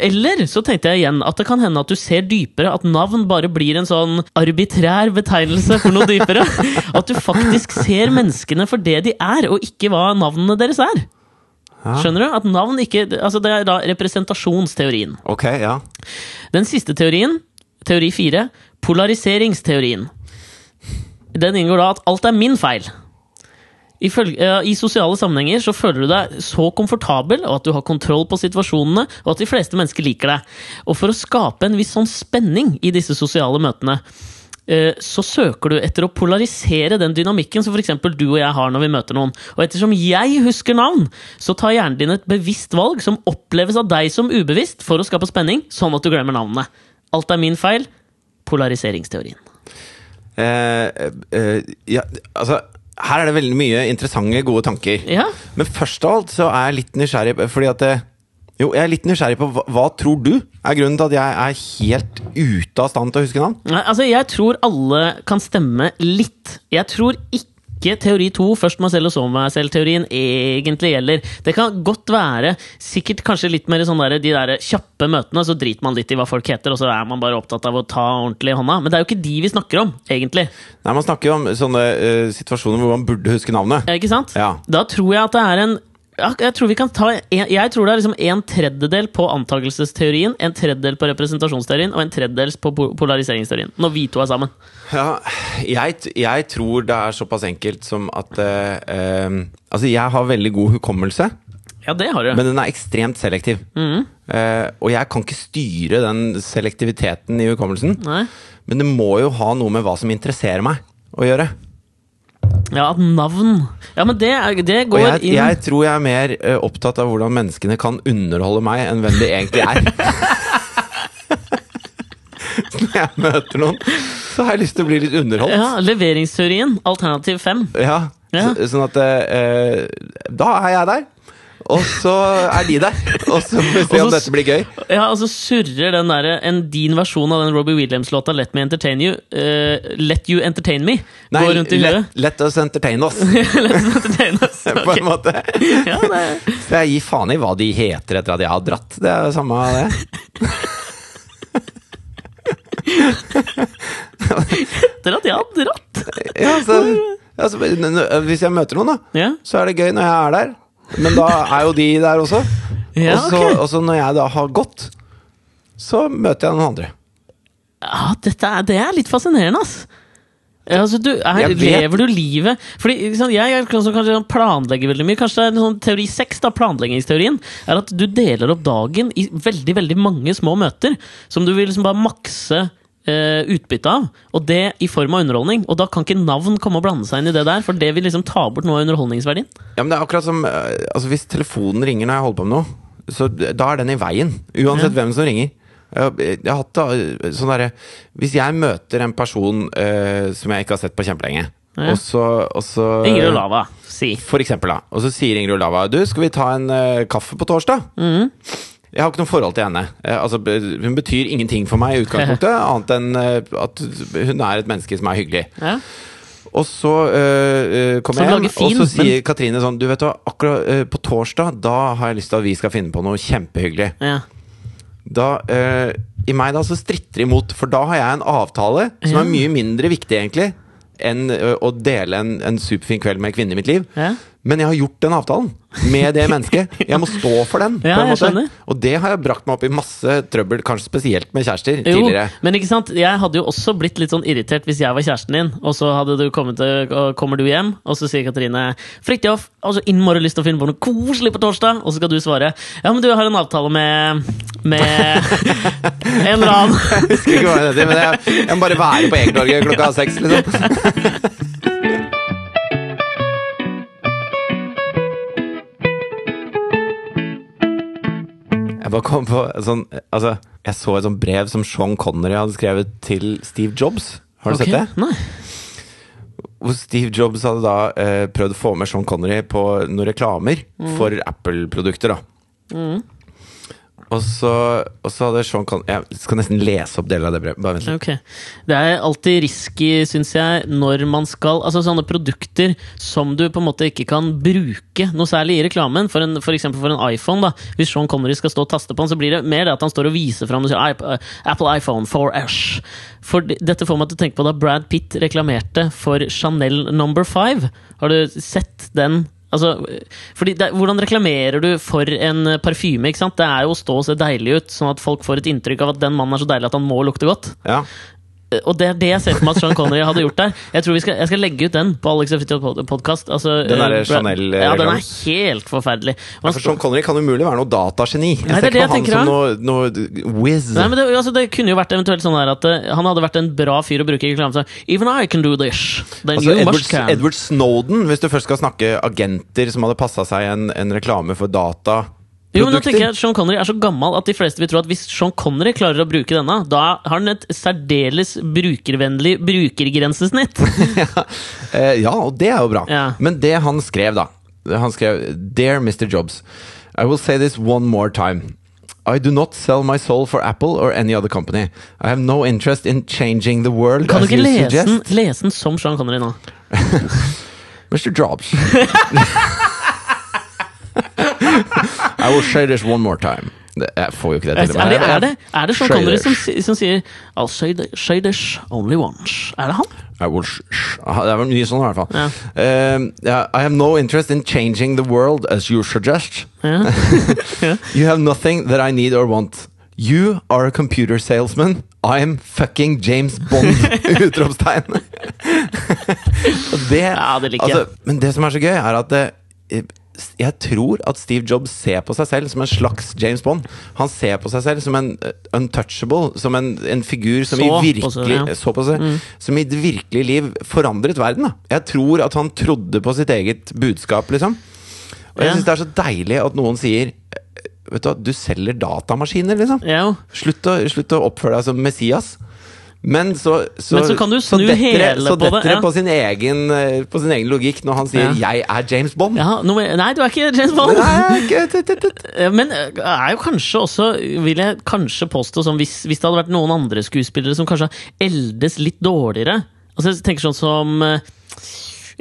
eller så tenkte jeg igjen at det kan hende at du ser dypere, at navn bare blir en sånn arbitrær betegnelse for noe dypere. At du faktisk ser menneskene for det de er, og ikke hva navnene deres er. Skjønner du? At navn ikke Altså Det er da representasjonsteorien.
Ok, ja.
Den siste teorien, teori fire, polariseringsteorien. Den inngår da at alt er min feil. Ifølge, ja, I sosiale sammenhenger så føler du deg så komfortabel, og at du har kontroll på situasjonene, og at de fleste mennesker liker deg. Og for å skape en viss sånn spenning i disse sosiale møtene, eh, så søker du etter å polarisere den dynamikken som f.eks. du og jeg har når vi møter noen. Og ettersom jeg husker navn, så tar hjernen din et bevisst valg som oppleves av deg som ubevisst, for å skape spenning, sånn at du glemmer navnene. Alt er min feil. Polariseringsteorien.
Eh, eh, ja, altså her er det veldig mye interessante, gode tanker.
Ja,
Men først av alt så er jeg litt nysgjerrig Fordi at det, Jo, jeg er litt nysgjerrig på hva, hva tror du er grunnen til at jeg er helt ute av stand til å huske navn?
Nei, altså Jeg tror alle kan stemme litt. Jeg tror ikke teori to, først meg selv og så meg selv-teorien, egentlig gjelder. Det kan godt være sikkert kanskje litt mer sånn der, de der kjappe møtene, så driter man litt i hva folk heter, og så er man bare opptatt av å ta ordentlig i hånda. Men det er jo ikke de vi snakker om, egentlig.
Nei, Man snakker jo om sånne uh, situasjoner hvor man burde huske navnet.
Ja, Ikke sant?
Ja.
Da tror jeg at det er en jeg tror vi kan ta en, Jeg tror det er liksom en tredjedel på antakelsesteorien, en tredjedel på representasjonsteorien og en tredjedel på polariseringsteorien. Når vi to er sammen.
Ja, jeg, jeg tror det er såpass enkelt som at eh, eh, Altså, jeg har veldig god hukommelse,
Ja, det har du.
men den er ekstremt selektiv. Eh, og jeg kan ikke styre den selektiviteten i hukommelsen.
Nei?
Men det må jo ha noe med hva som interesserer meg å gjøre.
Ja, navn Ja, men det, er, det går
jeg,
inn
jeg tror jeg er mer uh, opptatt av hvordan menneskene kan underholde meg, enn hvem de egentlig er. Når jeg møter noen, så har jeg lyst til å bli litt underholdt.
Ja, Leveringsteorien, alternativ fem.
Ja,
Ja.
Så, Sånn at uh, Da er jeg der. Og så er de der. Og så får vi se om dette blir gøy.
Ja, og så surrer den der, en din versjon av den Robbie Williams-låta 'Let Me Entertain You', uh, 'Let You Entertain Me',
Nei,
går rundt i
let,
huet.
let us entertain us,
Let us entertain us.
på en måte.
Ja,
Så jeg gir faen i hva de heter etter at jeg har dratt. Det er jo samme det.
etter at jeg har dratt.
Ja, så, altså, hvis jeg møter noen, da,
yeah.
så er det gøy når jeg er der. Men da er jo de der også.
ja
og, så,
okay.
og så når jeg da har gått, så møter jeg noen andre.
Ja, er, det er litt fascinerende, ass. Altså, du, er, lever du livet Fordi ikke Jeg er sånn som kanskje planlegger veldig mye. Kanskje det er en sånn teori seks, planleggingsteorien, er at du deler opp dagen i veldig veldig mange små møter. Som du vil liksom bare makse utbytte av. Og det i form av underholdning. Og da kan ikke navn komme og blande seg inn i det der, for det vil liksom ta bort noe av underholdningsverdien.
Ja, men det er akkurat som eh, altså Hvis telefonen ringer når jeg holder på med noe, så da er den i veien. Uansett hvem som ringer. Jeg, jeg har hatt da, eh, sånn der, Hvis jeg møter en person uh, som jeg ikke har sett på kjempelenge,
Ja.
og så, og så
Ingrid Olava, si.
For eksempel, da. Og så sier Ingrid Olava Du, skal vi ta en uh, kaffe på torsdag?
Mhm.
Jeg har ikke noe forhold til henne. Eh, altså, hun betyr ingenting for meg i utgangspunktet, annet enn eh, at hun er et menneske som er hyggelig.
Ja.
Og så øh, kommer jeg hjem,
fin,
og så sier
men-
Katrine sånn Du vet hva, akkurat øh, på torsdag Da har jeg lyst til at vi skal finne på noe kjempehyggelig.
Ja.
Da, øh, I meg da så stritter det imot, for da har jeg en avtale som
Ja.
er mye mindre viktig, egentlig, enn å dele en, en superfin kveld med en kvinne i mitt liv.
Ja.
Men jeg har gjort den avtalen med det mennesket. Jeg må stå for den.
Ja.
Og det har jeg brakt meg opp i masse trøbbel, kanskje spesielt med kjærester,
Jo,
tidligere.
men ikke sant? jeg hadde jo også blitt litt sånn irritert hvis jeg var kjæresten din, og så hadde du kommet til, kommer du hjem, og så sier Katrine 'Fridtjof, altså innmari lyst til å finne på noe koselig på torsdag', og så skal du svare 'Ja, men du har en avtale med med en eller annen'.
Jeg husker ikke hva det heter, men jeg, jeg må bare være på Egertorget klokka seks, liksom. Jeg bare kom på sånn Altså, jeg så et sånt brev som Sean Connery hadde skrevet til Steve Jobs. Har du
okay.
sett det?
Nei.
Hvor Steve Jobs hadde da eh, prøvd å få med Sean Connery på noen reklamer
Mm.
for Apple-produkter. da og, så, og så hadde Sean Connery Jeg skal nesten lese opp deler av det brevet. Bare vent litt.
Okay. Det er alltid risky, syns jeg, når man skal Altså sånne produkter som du på en måte ikke kan bruke noe særlig i reklamen. For, en, for eksempel for en iPhone. da Hvis Sean Connery skal stå og taste på den, så blir det mer det at han står og viser fram og sier "iP- uh, Apple iPhone 4S. For dette får meg til å tenke på da Brad Pitt reklamerte for Chanel Number 5. Har du sett den? Altså, det, Hvordan reklamerer du for en parfyme? Det er jo å stå og se deilig ut, sånn at folk får et inntrykk av at den mannen er så deilig at han må lukte godt.
Ja.
Eh, Og det er det jeg ser for meg at Sean Connery hadde gjort der. Jeg tror vi skal, jeg skal legge ut den på Alex Fritjof podkast. Altså,
Den der
eh,
Chanel,
Ja, den er helt forferdelig. Man
For Sean Connery kan umulig være noe datageni. Jeg ser
er
ikke på han som noe, noe whiz.
Nei, men det, altså, det kunne jo vært eventuelt sånn her at uh, han hadde vært en bra fyr å bruke i reklame. Even I can do this. Then
Altså,
you
Edward. Edward Snowden, hvis du først skal snakke agenter som hadde passa seg en, en reklame for data.
Jo, men nå tenker jeg at Sean Connery er så gammel at de fleste vil tro at hvis Sean Connery klarer å bruke denne, da har han et særdeles brukervennlig brukergrensesnitt.
Eh, ja, og det er jo bra.
Ja.
Men det han skrev, da Han skrev Dear Mr. Jobs, I will say this one more time. I do not sell my soul for Apple or any other company. I have no interest in changing the world
Kan du ikke lese den, lese den som Sean Connery nå?
Mr. Jobs. I will say this one more time. Det- Jeg får jo ikke det til.
Er, er det, er det Sean Connery som, som sier I'll say, the, say this only once? Er det han?
Det er mye sånn, i hvert fall.
Ja.
Um, yeah, I have no interest in changing the world as you suggest.
Ja.
You have nothing that I need or want. You are a computer salesman. I'm fucking James Bond! Utropstegn. Det,
Ja, det liker jeg.
altså, men det som er så gøy, er at det, jeg tror at Steve Jobs ser på seg selv som en slags James Bond. Han ser på seg selv som en uh, untouchable, som en, en figur som
Så
i virkelig
seg, ja. Mm.
så på seg, Som i det virkelige liv forandret verden. Da. Jeg tror at han trodde på sitt eget budskap, liksom. Og jeg syns det er så deilig at noen sier Vet du hva, du selger datamaskiner, liksom.
Ja.
Slutt å, slutt å oppføre deg som Messias. Men så, så,
Men så kan du snu
detter det-
hele på det, ja.
på sin, egen, eh, på sin egen logikk når han sier
Ja.
'jeg er James Bond'.
Ja, no, nei, du er ikke James Bond!
Nei, ikke,
Men eh, er jo kanskje også, vil jeg kanskje påstå, som hvis, hvis det hadde vært noen andre skuespillere som kanskje eldes litt dårligere Altså Jeg tenker sånn som eh,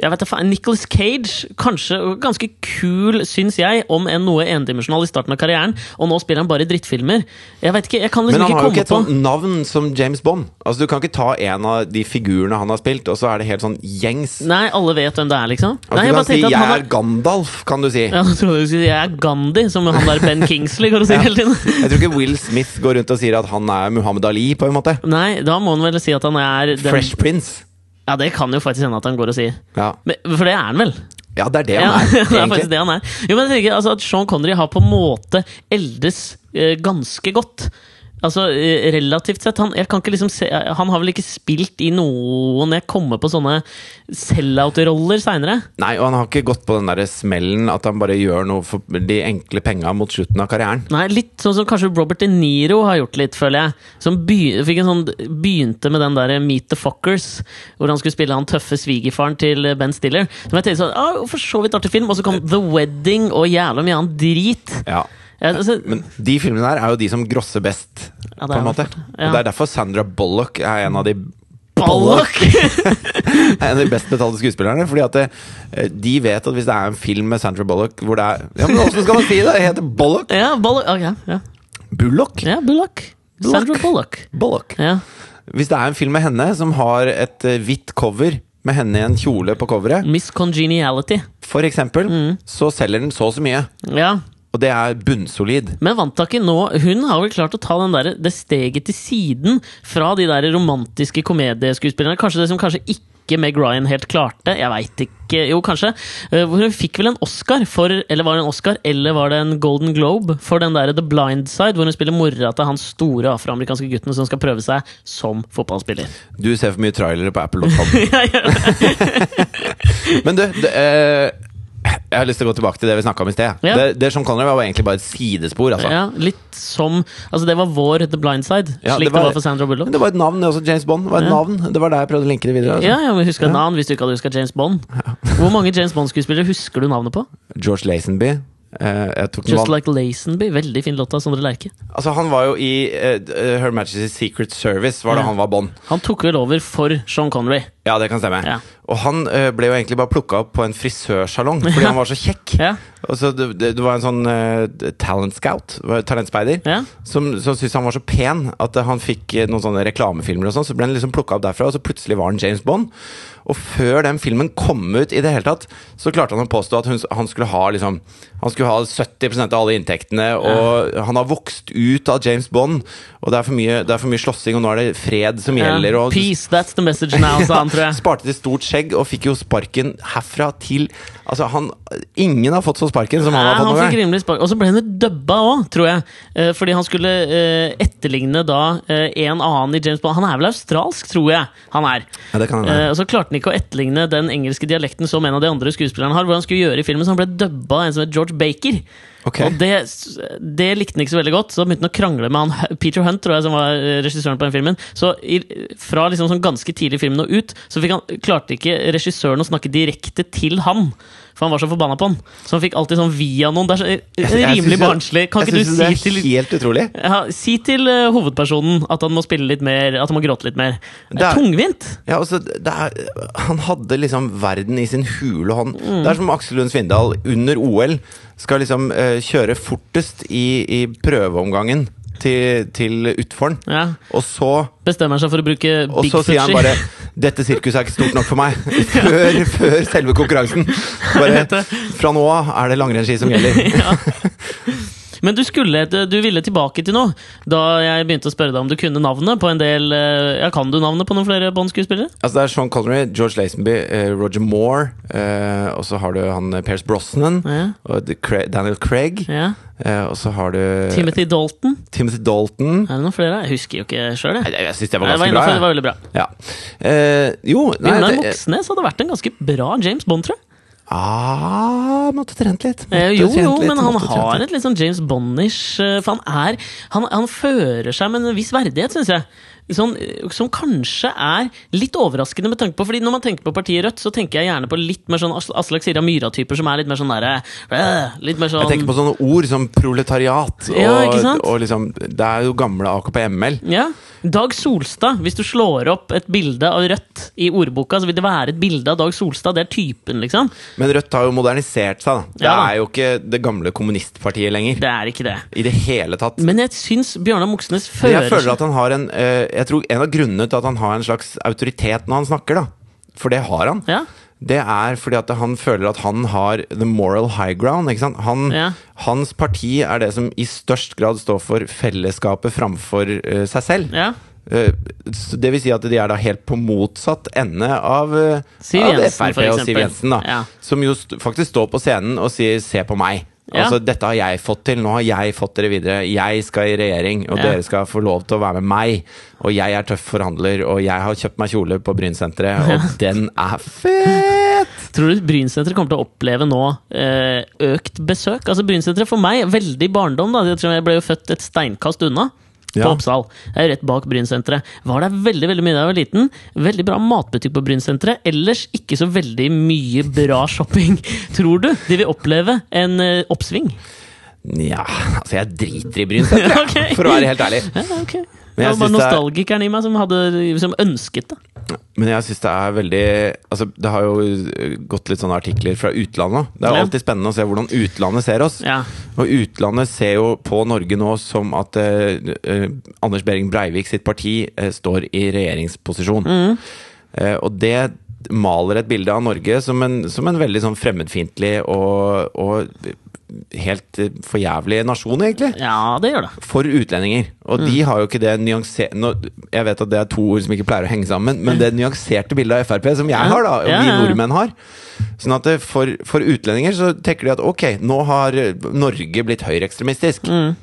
jeg vet ikke, Nicholas Cage, kanskje ganske kul, syns jeg, om enn noe endimensjonal i starten av karrieren, og nå spiller han bare drittfilmer. Jeg vet ikke, jeg kan
Men
liksom
han har jo ikke et
på
sånt navn som James Bond. Altså Du kan ikke ta en av de figurene han har spilt, og så er det helt sånn gjengs.
Nei, alle vet hvem det er, liksom.
Altså,
Nei,
du kan si 'jeg er Gandalf', kan du si.
Ja, jeg trodde du skulle si jeg er Gandhi, som han der Ben Kingsley går og sier
Ja.
hele tiden.
Jeg tror ikke Will Smith går rundt og sier at han er Muhammad Ali, på en måte.
Nei, da må han vel si at han er den
Fresh Prince.
Ja, det kan jo faktisk hende at han går og sier.
Ja,
Men, for det er han vel?
ja det er det
Ja,
han er,
det er faktisk det han er. Jo, men jeg tenker altså, at Sean Connery har på en måte eldes eh, ganske godt. Altså, eh, relativt sett. Han, jeg kan ikke liksom se, han har vel ikke spilt i noen jeg kommer på sånne sell-out-roller seinere?
Nei, og han har ikke gått på den der smellen at han bare gjør noe for de enkle penga mot slutten av karrieren.
Nei, litt sånn som kanskje Robert De Niro har gjort litt, føler jeg. Som begynte, sånn, begynte med den der Meet the Fuckers, hvor han skulle spille han tøffe svigerfaren til Ben Stiller. Som jeg tenkte sånn, ah, for så vidt artig film, og så kom The Wedding og jævla mye annen drit.
Ja.
Ja, altså,
Men de filmene der er jo de som grosser best,
Ja,
på en måte.
Ja.
Og det er derfor Sandra Bullock er en av de
Bollock!
en av de best betalte skuespillerne. Fordi at det, eh, de vet at hvis det er en film med Sandra Bullock hvor det er Ja, men åssen skal man si det? Det heter Bullock?
ja, Bollock. Okay, ja.
Bullock?
ja, Bullock.
Bullock.
Sandra Bullock.
Bullock.
Ja.
Hvis det er en film med henne som har et eh, hvitt cover med henne i en kjole på coveret,
Miss Congeniality.
for eksempel,
Mm.
så selger den så og så mye.
Ja.
Og det er bunnsolid.
Men vant ikke nå Hun har vel klart å ta den der, det steget til siden fra de der romantiske komedieskuespillerne. Kanskje det som kanskje ikke Meg Ryan helt klarte. Jeg veit ikke. Jo, kanskje. Eh, Hun fikk vel en Oscar for Eller var det en Oscar, eller var det en Golden Globe for den der The Blind Side, hvor hun spiller mora til han store afroamerikanske gutten som skal prøve seg som fotballspiller.
Du ser for mye trailere på
Apple og det.
Men du, det, eh, Jeg har lyst til å gå tilbake til det vi snakka om i sted.
Ja.
Det, det Sean Connery var egentlig bare et sidespor. Altså.
Ja, litt som Altså, det var vår The Blind Side,
Ja,
slik
det
det var,
var-
for Sandra Bullock.
det var et navn, det også James Bond. Var et navn, det var der jeg prøvde å linke det videre. Altså.
Ja, ja, men Husk et navn hvis du ikke hadde huska James Bond. Hvor mange James Bond-skuespillere husker du navnet på?
George Lazenby. Eh, jeg tok
Just Like Lazenby. Veldig fin låt av Sondre Lerche.
Altså, han var jo i uh, Her Majesty's Secret Service, var det
Ja.
han var Bond.
Han tok vel over for Sean Connery.
Ja, det kan stemme.
Ja.
Og han uh, ble jo egentlig bare plukka opp på en frisørsalong fordi han var så kjekk.
Ja,
Og så det, det, det var en sånn uh, talent scout, talentspeider,
ja.
som, som syntes han var så pen at han fikk noen sånne reklamefilmer og sånn. Så ble han liksom plukka opp derfra, og så plutselig var han James Bond. Og før den filmen kom ut i det hele tatt, så klarte han å påstå at hun, han skulle ha liksom Han skulle ha 70% av alle inntektene, og han har vokst ut av James Bond. Og det er for mye, er for mye slåssing, og nå er det fred som gjelder. Og
Peace, that's the message now, sa han, tror jeg.
Sparte til stort skjegg og fikk jo sparken herfra til Altså, han Ingen har fått så sparken som han
Nei,
har fått
han
noen
fikk rimelig spark. Og så ble han jo dubba òg, tror jeg. Eh, Fordi han skulle eh, etterligne da eh, en annen i James Bond. Han er vel australsk, tror jeg han er.
Ja, det kan hende.
Eh, Og så klarte han ikke å etterligne den engelske dialekten som en av de andre skuespillerne har. Hvor han skulle gjøre i filmen Så han ble dubba av en som het George Baker.
Okay.
Og det, det likte han ikke så veldig godt, så begynte han å krangle med han Peter Hunt, tror jeg, som var eh, regissøren på den filmen. Så i, fra liksom sånn ganske tidlig i filmen og ut, så han, klarte ikke regissøren å snakke direkte til han. For han var så forbanna på han. Så han fikk alltid sånn via noen. Det er så, rimelig barnslig. Kan ikke du si
det
til
er helt utrolig.
ja, Si til uh, hovedpersonen at han må spille litt mer, at han må gråte litt mer. Det er tungvint!
Ja, altså, det er, han hadde liksom verden i sin hule hånd.
Mm.
Det er som Aksel Lund Svindal under OL skal liksom uh, kjøre fortest i, i prøveomgangen til, til utforen.
Ja.
Og så
Bestemmer seg for å bruke
Og så sier han bare 'Dette sirkuset er ikke stort nok for meg'. Før, før selve konkurransen. Bare, fra nå av er det langrennsski som gjelder.
Men du, skulle, du ville tilbake til noe da jeg begynte å spørre deg om du kunne navnet på en del eh, Ja, Kan du navnet på noen flere Bond-skuespillere?
Altså Det er Sean Connery, George Lazenby, eh, Roger Moore, eh, og så har du han Pierce Brosnan,
Ja.
og Daniel Craig,
ja.
og så har du
Timothy Dalton?
Timothy Dalton.
Er det noen flere? Jeg husker jo ikke sjøl.
jeg. jeg syns det var
Det var
ganske bra.
det var veldig bra.
Ja. Eh, jo, nei det,
Moxnes hadde vært en ganske bra James Bond, tror jeg.
Ah, Måtte trent litt. Måtte
Eh, jo,
trent
jo,
litt,
men han har et litt sånn James Bond-ish eh, For han er han, han fører seg med en viss verdighet, syns jeg. Sånn, som kanskje er litt overraskende med tanke på Fordi når man tenker på partiet Rødt, så tenker jeg gjerne på litt mer sånn Aslak Sira Myhra-typer som er litt mer sånn derre øh, Litt mer sånn
Jeg tenker på sånne ord som proletariat,
Ja,
og,
sant?
og liksom Det er jo gamle AKP-ML.
Ja. Dag Solstad. Hvis du slår opp et bilde av Rødt i ordboka, så vil det være et bilde av Dag Solstad. Det er typen, liksom.
Men Rødt har jo modernisert seg. da Det
Ja da.
er jo ikke det gamle kommunistpartiet lenger.
Det er ikke det.
I det hele tatt.
Men jeg syns Bjørnar Moxnes fører
jeg føler at han har en eh, Jeg tror en av grunnene til at han har en slags autoritet når han snakker, da For det har han.
Ja.
Det er fordi at han føler at han har the moral high ground. Ikke sant? Han,
Ja.
Hans parti er det som i størst grad står for fellesskapet framfor uh, seg selv.
ja.
Eh, det vil si at de er da helt på motsatt ende av, eh,
Siv
av Frp og. Siv Jensen. da. Som jo st faktisk står på scenen og sier 'se på meg'.
Ja.
Altså, dette har jeg fått til, nå har jeg fått dere videre. Jeg skal i regjering, og
Ja.
dere skal få lov til å være med meg. Og jeg er tøff forhandler, og jeg har kjøpt meg kjole på Brynsenteret, og den er fet!
Tror du Brynsenteret kommer til å oppleve nå eh, økt besøk? Altså Brynsenteret for meg, veldig barndom. da jeg ble jo født et steinkast unna. På
Ja.
Oppsal. Det er rett bak Brynsenteret. Var der veldig veldig mye da jeg var liten. Veldig bra matbutikk på Brynsenteret. Ellers ikke så veldig mye bra shopping. Tror du de vil oppleve en eh, oppsving?
Nja, altså jeg driter i Brynsenteret,
okay.
For å være helt ærlig.
Ja, ok.
Men
Det
jeg
var bare
det er-
nostalgikeren i meg som, hadde, som ønsket det.
Men jeg syns det er veldig Altså, det har jo øh, gått litt sånne artikler fra utlandet. Det er jo alltid spennende å se hvordan utlandet ser oss.
Ja.
Og utlandet ser jo på Norge nå som at eh, eh, Anders Behring Breivik sitt parti eh, står i regjeringsposisjon.
Mm.
Eh, og det maler et bilde av Norge som en, som en veldig sånn fremmedfiendtlig og, og helt eh, forjævlig nasjon, egentlig.
ja, det gjør det.
For utlendinger. Og de har jo ikke det nyanser... Nå, jeg vet at det er to ord som ikke pleier å henge sammen, men det nyanserte bildet av Frp som jeg har, da, og
Ja,
vi
ja, ja.
nordmenn har. Sånn at for, for utlendinger så tenker de at ok, nå har Norge blitt høyreekstremistisk.
Mm.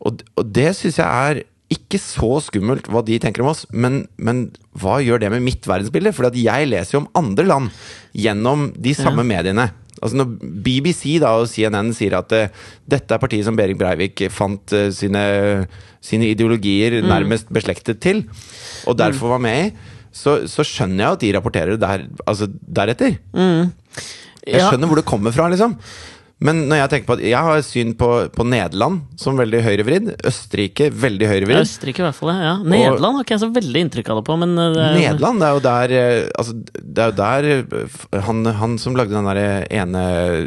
Og, og det syns jeg er ikke så skummelt hva de tenker om oss, men, men hva gjør det med mitt verdensbilde? For jeg leser jo om andre land gjennom de samme mediene. Altså Når BBC da og CNN sier at uh, dette er partiet som Behring Breivik fant uh, sine, sine ideologier
Mm.
nærmest beslektet til, og derfor var med i, så, så skjønner jeg at de rapporterer der, altså deretter. Jeg
Ja.
skjønner hvor det kommer fra, liksom. Men når jeg tenker på at jeg har syn på, på Nederland som veldig høyrevridd. Østerrike veldig høyrevridd.
Østerrike, i hvert fall. Ja. Nederland har ikke jeg så veldig inntrykk av det på, men eh, det er,
Nederland, det er jo der eh, altså, Det er jo der eh, han, han som lagde den der ene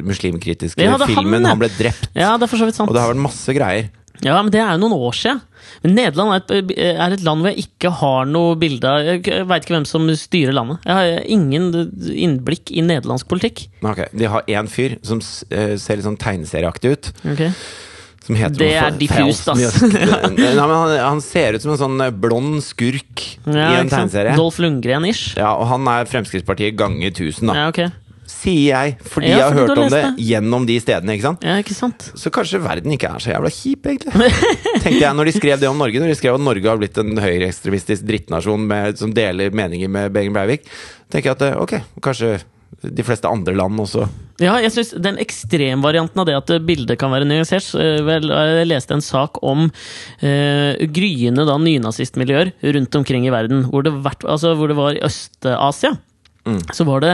muslimkritiske
Ja, er han,
filmen, han ble drept.
Ja, det er for så vidt sant.
Og det har vært masse greier.
Ja, men det er jo noen år siden. Men Nederland er et, er et land hvor jeg ikke har noe bilde av Jeg veit ikke hvem som styrer landet. Jeg har ingen innblikk i nederlandsk politikk.
Ok, De har én fyr som eh, ser litt sånn tegneserieaktig ut. Som heter
Det er diffust, ass.
Nei, han, han ser ut som en sånn eh, blond skurk i en tegneserie.
Dolph Lundgren-ish.
Ja, og han er Fremskrittspartiet ganger 1000, da.
Ja, ok.
Sier jeg, fordi
Ja,
jeg har hørt om det
det.
gjennom de stedene. ikke sant?
Ja, ikke sant?
Så kanskje verden ikke er så jævla kjip, egentlig. Tenkte jeg når de skrev det om Norge. Når de skrev at Norge har blitt en høyreekstremistisk drittnasjon med, som deler meninger med Behring Breivik, tenker jeg at eh, ok, kanskje de fleste andre land også
Ja, jeg synes Den ekstremvarianten av det at bildet kan være nyansert eh, Jeg leste en sak om eh, gryende da nynazistmiljøer rundt omkring i verden. Hvor det, vært, altså, hvor det var i Øst-Asia. Så var det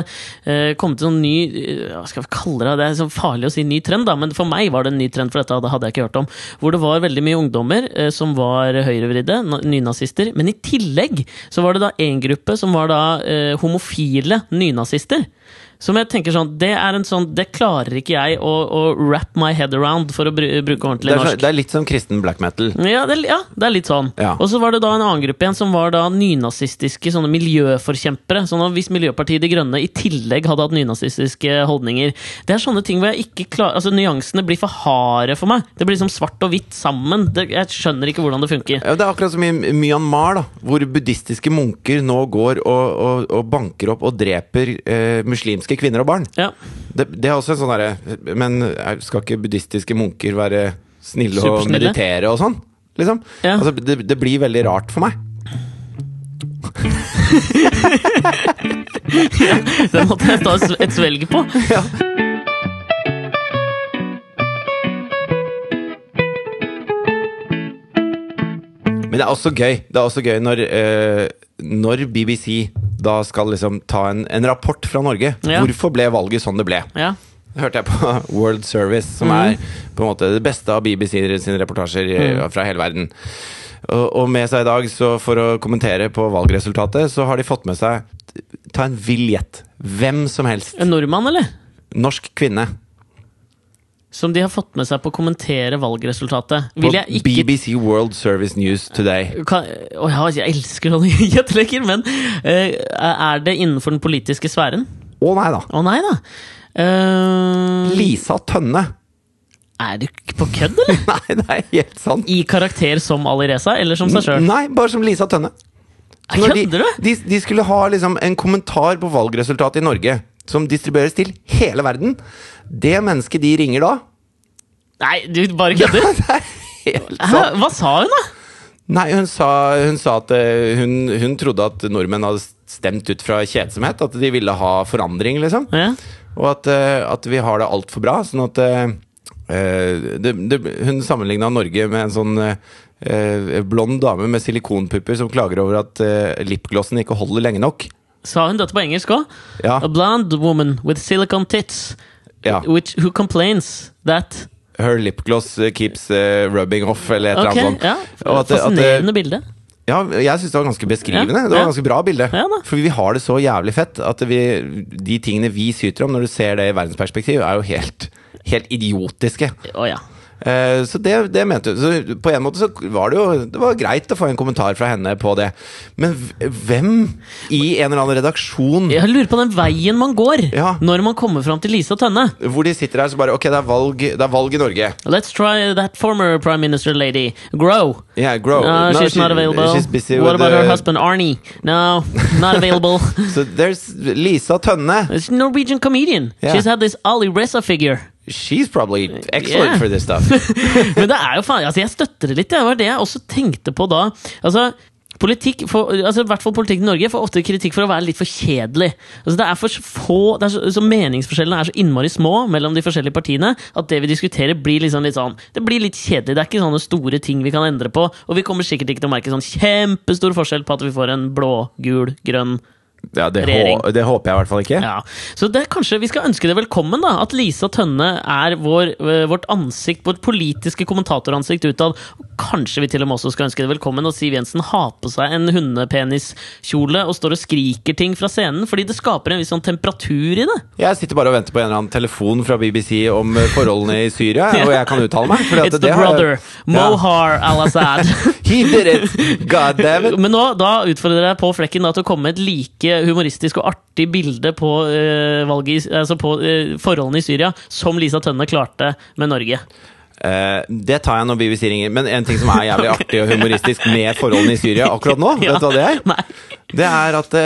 eh, kommet en sånn ny eh, Hva skal vi kalle det? Det er så farlig å si ny trend, da, men for meg var det en ny trend, for dette hadde jeg ikke hørt om. Hvor det var veldig mye ungdommer eh, som var høyrevridde, nynazister. Men i tillegg så var det da en gruppe som var da eh, homofile nynazister. Som jeg tenker sånn, Det er en sånn, det klarer ikke jeg å, å wrap my head around, for å bru, bruke
det
ordentlig
er, så,
norsk.
det er litt som kristen black metal.
Ja det, er- ja, det er litt sånn.
Ja.
Og så var det da en annen gruppe igjen som var da nynazistiske sånne miljøforkjempere. Sånn at Hvis Miljøpartiet De Grønne i tillegg hadde hatt nynazistiske holdninger Det er sånne ting hvor jeg ikke klarer Altså Nyansene blir for harde for meg. Det blir liksom svart og hvitt sammen. Det, jeg skjønner ikke hvordan det funker.
Ja, det er akkurat som i Myanmar, da, hvor buddhistiske munker nå går og, og, og banker opp og dreper eh, muslimske kvinner og barn.
Ja,
Det, det er også en sånn derre Men er- skal ikke buddhistiske munker være snille og meditere og sånn? Liksom?
Ja.
Altså, det, det blir veldig rart for meg.
Den måtte jeg ta et svelg på.
Ja. Men det er også gøy Det er også gøy når, eh, når BBC da skal liksom ta en, en rapport fra Norge.
Ja.
Hvorfor ble valget sånn det ble?
Ja.
Hørte jeg på World Service, som er på en måte det beste av BBC sine reportasjer eh, fra hele verden. Og, og med seg i dag, så for å kommentere på valgresultatet, så har de fått med seg Ta en vill gjett. Hvem som helst.
En nordmann, eller?
Norsk kvinne.
Som de har fått med seg på å kommentere valgresultatet. Vil jeg ikke
BBC World Service News Today.
kan, Oh, ja, jeg elsker sånne gjetteleker, men uh, er det innenfor den politiske sfæren?
Å nei da!
Å nei da. Uh...
Lisa Tønne.
er du på kødd, eller?
Nei, det er helt sant.
I karakter som Alireza, eller som seg sjøl?
Nei, bare som Lisa Tønne.
Kødder du?
de, de skulle ha liksom en kommentar på valgresultatet i Norge, som distribueres til hele verden. Det mennesket de ringer da
Nei, du bare kødder?
Er helt sant.
Hva sa hun, da?
Nei, hun sa, hun sa at eh, hun, hun trodde at nordmenn hadde stemt ut fra kjedsomhet. At de ville ha forandring, liksom.
Ja.
Og at, eh, at vi har det altfor bra. Sånn at eh, det, det, Hun sammenligna Norge med en sånn uh, blond dame med silikonpupper som klager over at uh, lipglossen ikke holder lenge nok.
Sa hun dette på engelsk òg?
Ja,
A blonde woman with silicone tits,
ja.
which, who complains that
Her lipgloss eh, keeps uh, rubbing off, eller et
Ok,
eller annet sånt.
ja.
At det- at
Fascinerende bilde.
Ja, jeg syns det var ganske beskrivende.
Ja,
Det var
ja.
ganske bra bilde.
Ja.
For vi har det så jævlig fett at vi, de tingene vi syter om, når du ser det i verdensperspektiv, er jo helt, helt idiotiske.
Å ja.
Eh, så det, det mente hun. Så på en måte så var det jo Det var greit å få en kommentar fra henne på det. Men hvem i en eller annen redaksjon
Jeg lurer på den veien man går
Ja.
når man kommer fram til Lise og Tønne.
hvor de sitter her så bare Ok, det er valg, det er valg i Norge.
Let's try that former prime minister lady. Grow.
Yeah, grow.
No,
No,
she's
she-
not available.
she's busy
what
about
about her husband Arnie? No, not available.
So there's Lisa Tønne.
It's a Norwegian comedian.
Yeah.
She's had this Ali Reza figure.
She's probably excellent
Yeah.
for this stuff.
Men det er jo faen Altså, jeg støtter det litt. Det var det jeg også tenkte på da. Altså Politikk, for, altså, i hvert fall politikk i Norge får ofte kritikk for å være litt for kjedelig. Altså, det er for få, er så, så Meningsforskjellene er så innmari små mellom de forskjellige partiene at det vi diskuterer, blir liksom litt sånn Det blir litt kjedelig. Det er ikke sånne store ting vi kan endre på. Og vi kommer sikkert ikke til å merke sånn kjempestor forskjell på at vi får en blå, gul, grønn
Ja, det, hå det håper jeg i hvert fall ikke.
Ja, så det er kanskje Vi skal ønske det velkommen, da. At Lisa Tønne er vår, øh, vårt ansikt, vårt politiske kommentatoransikt utad. Kanskje vi til og med også skal ønske det velkommen at Siv Jensen har på seg en hundepeniskjole og står og skriker ting fra scenen, fordi det skaper en viss sånn temperatur i det.
Jeg sitter bare og venter på en eller annen telefon fra BBC om eh, forholdene i Syria, og jeg kan uttale meg.
It's
det
the
har-
brother.
Ja.
Mohar al-Assad.
He did it! God damn it!
Men nå, da utfordrer jeg på flekken da, til å komme med et like humoristisk og artig bilde på, øh, valget, i- altså på øh, forholdene i Syria som Lisa Tønne klarte med Norge.
Uh, det tar jeg når BBC ringer. Men en ting som er jævlig artig og humoristisk med forholdene i Syria akkurat nå,
Ja.
vet du hva det er?
Nei.
Det er at det,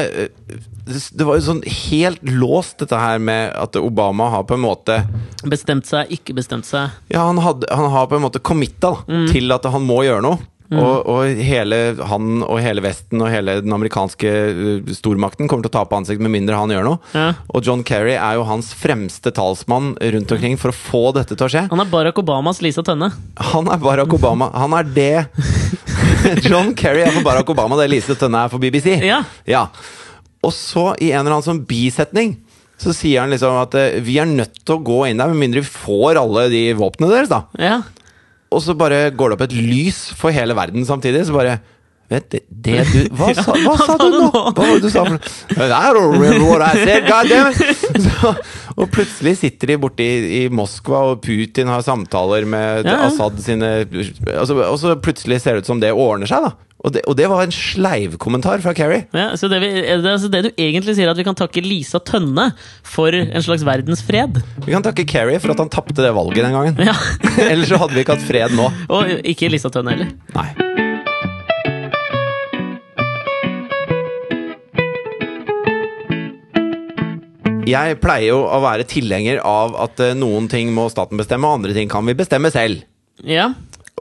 det var jo sånn helt låst, dette her med at Obama har på en måte
Bestemt seg, ikke bestemt seg.
Ja, han, hadde, han har på en måte committa
Mm.
til at han må gjøre noe. Og, og hele han og hele Vesten og hele den amerikanske uh, stormakten kommer til å tape ansikt med mindre han gjør noe.
Ja.
Og John Kerry er jo hans fremste talsmann rundt omkring for å få dette til å skje.
Han er Barack Obamas Lisa Tønne.
Han er Barack Obama. Han er det John Kerry er for Barack Obama det Lise Tønne er for BBC.
Ja.
Ja. Og så, i en eller annen sånn bisetning, så sier han liksom at eh, vi er nødt til å gå inn der, med mindre vi får alle de våpnene deres, da.
Ja.
Og så bare går det opp et lys for hele verden samtidig. Så bare Vet du, det du Hva sa, hva sa du nå? Hva var det du sa? I don't remember what I said, god damn! Så, og plutselig sitter de borte i, i Moskva, og Putin har samtaler med
Ja, ja.
Assad sine altså, Og så plutselig ser det ut som det ordner seg, da. Og det, og det var en sleivkommentar fra Kerry.
ja så det, vi, det, altså det du egentlig sier, er at vi kan takke Lisa Tønne for en slags verdensfred.
Vi kan takke Kerry for at han tapte det valget den gangen.
Ja.
Ellers så hadde vi ikke hatt fred nå.
Og ikke Lisa Tønne heller.
Nei. Jeg pleier jo å være tilhenger av at eh, noen ting må staten bestemme, og andre ting kan vi bestemme selv.
Ja.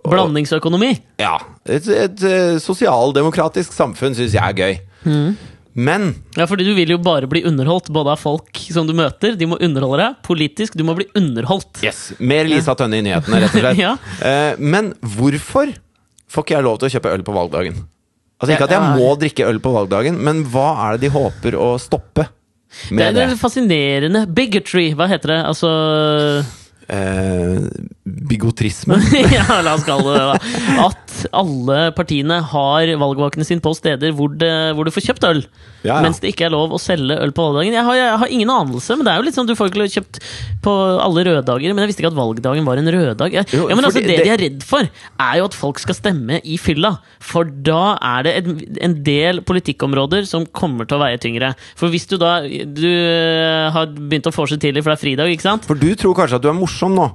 Blandingsøkonomi.
Ja. Et, et et sosialdemokratisk samfunn syns jeg er gøy. Men
Ja, fordi du vil jo bare bli underholdt, både av folk som du møter, de må underholde deg. Politisk, du må bli underholdt.
yes, mer Lisa Tønne i nyhetene, rett og slett.
Ja.
Eh, men hvorfor får ikke jeg lov til å kjøpe øl på valgdagen? Altså Ikke at jeg må drikke øl på valgdagen, men hva er det de håper å stoppe
Det er
det?
fascinerende. Bigotry, hva heter det? Altså
Eh, bigotrisme.
ja, la oss kalle det det. At alle partiene har valgvakene sine på steder hvor, det, hvor du får kjøpt øl.
Ja, ja.
Mens det ikke er lov å selge øl på valgdagen. Jeg har, jeg har ingen anelse, men det er jo litt sånn du får ikke kjøpt på alle røddager. Men jeg visste ikke at valgdagen var en røddag. Ja, men altså, det,
det-
de er redd for, er jo at folk skal stemme i fylla. For da er det en, en del politikkområder som kommer til å veie tyngre. For hvis du da Du øh, har begynt å få seg tidlig, for det er fridag, ikke sant?
For du tror kanskje at du er morsom nå,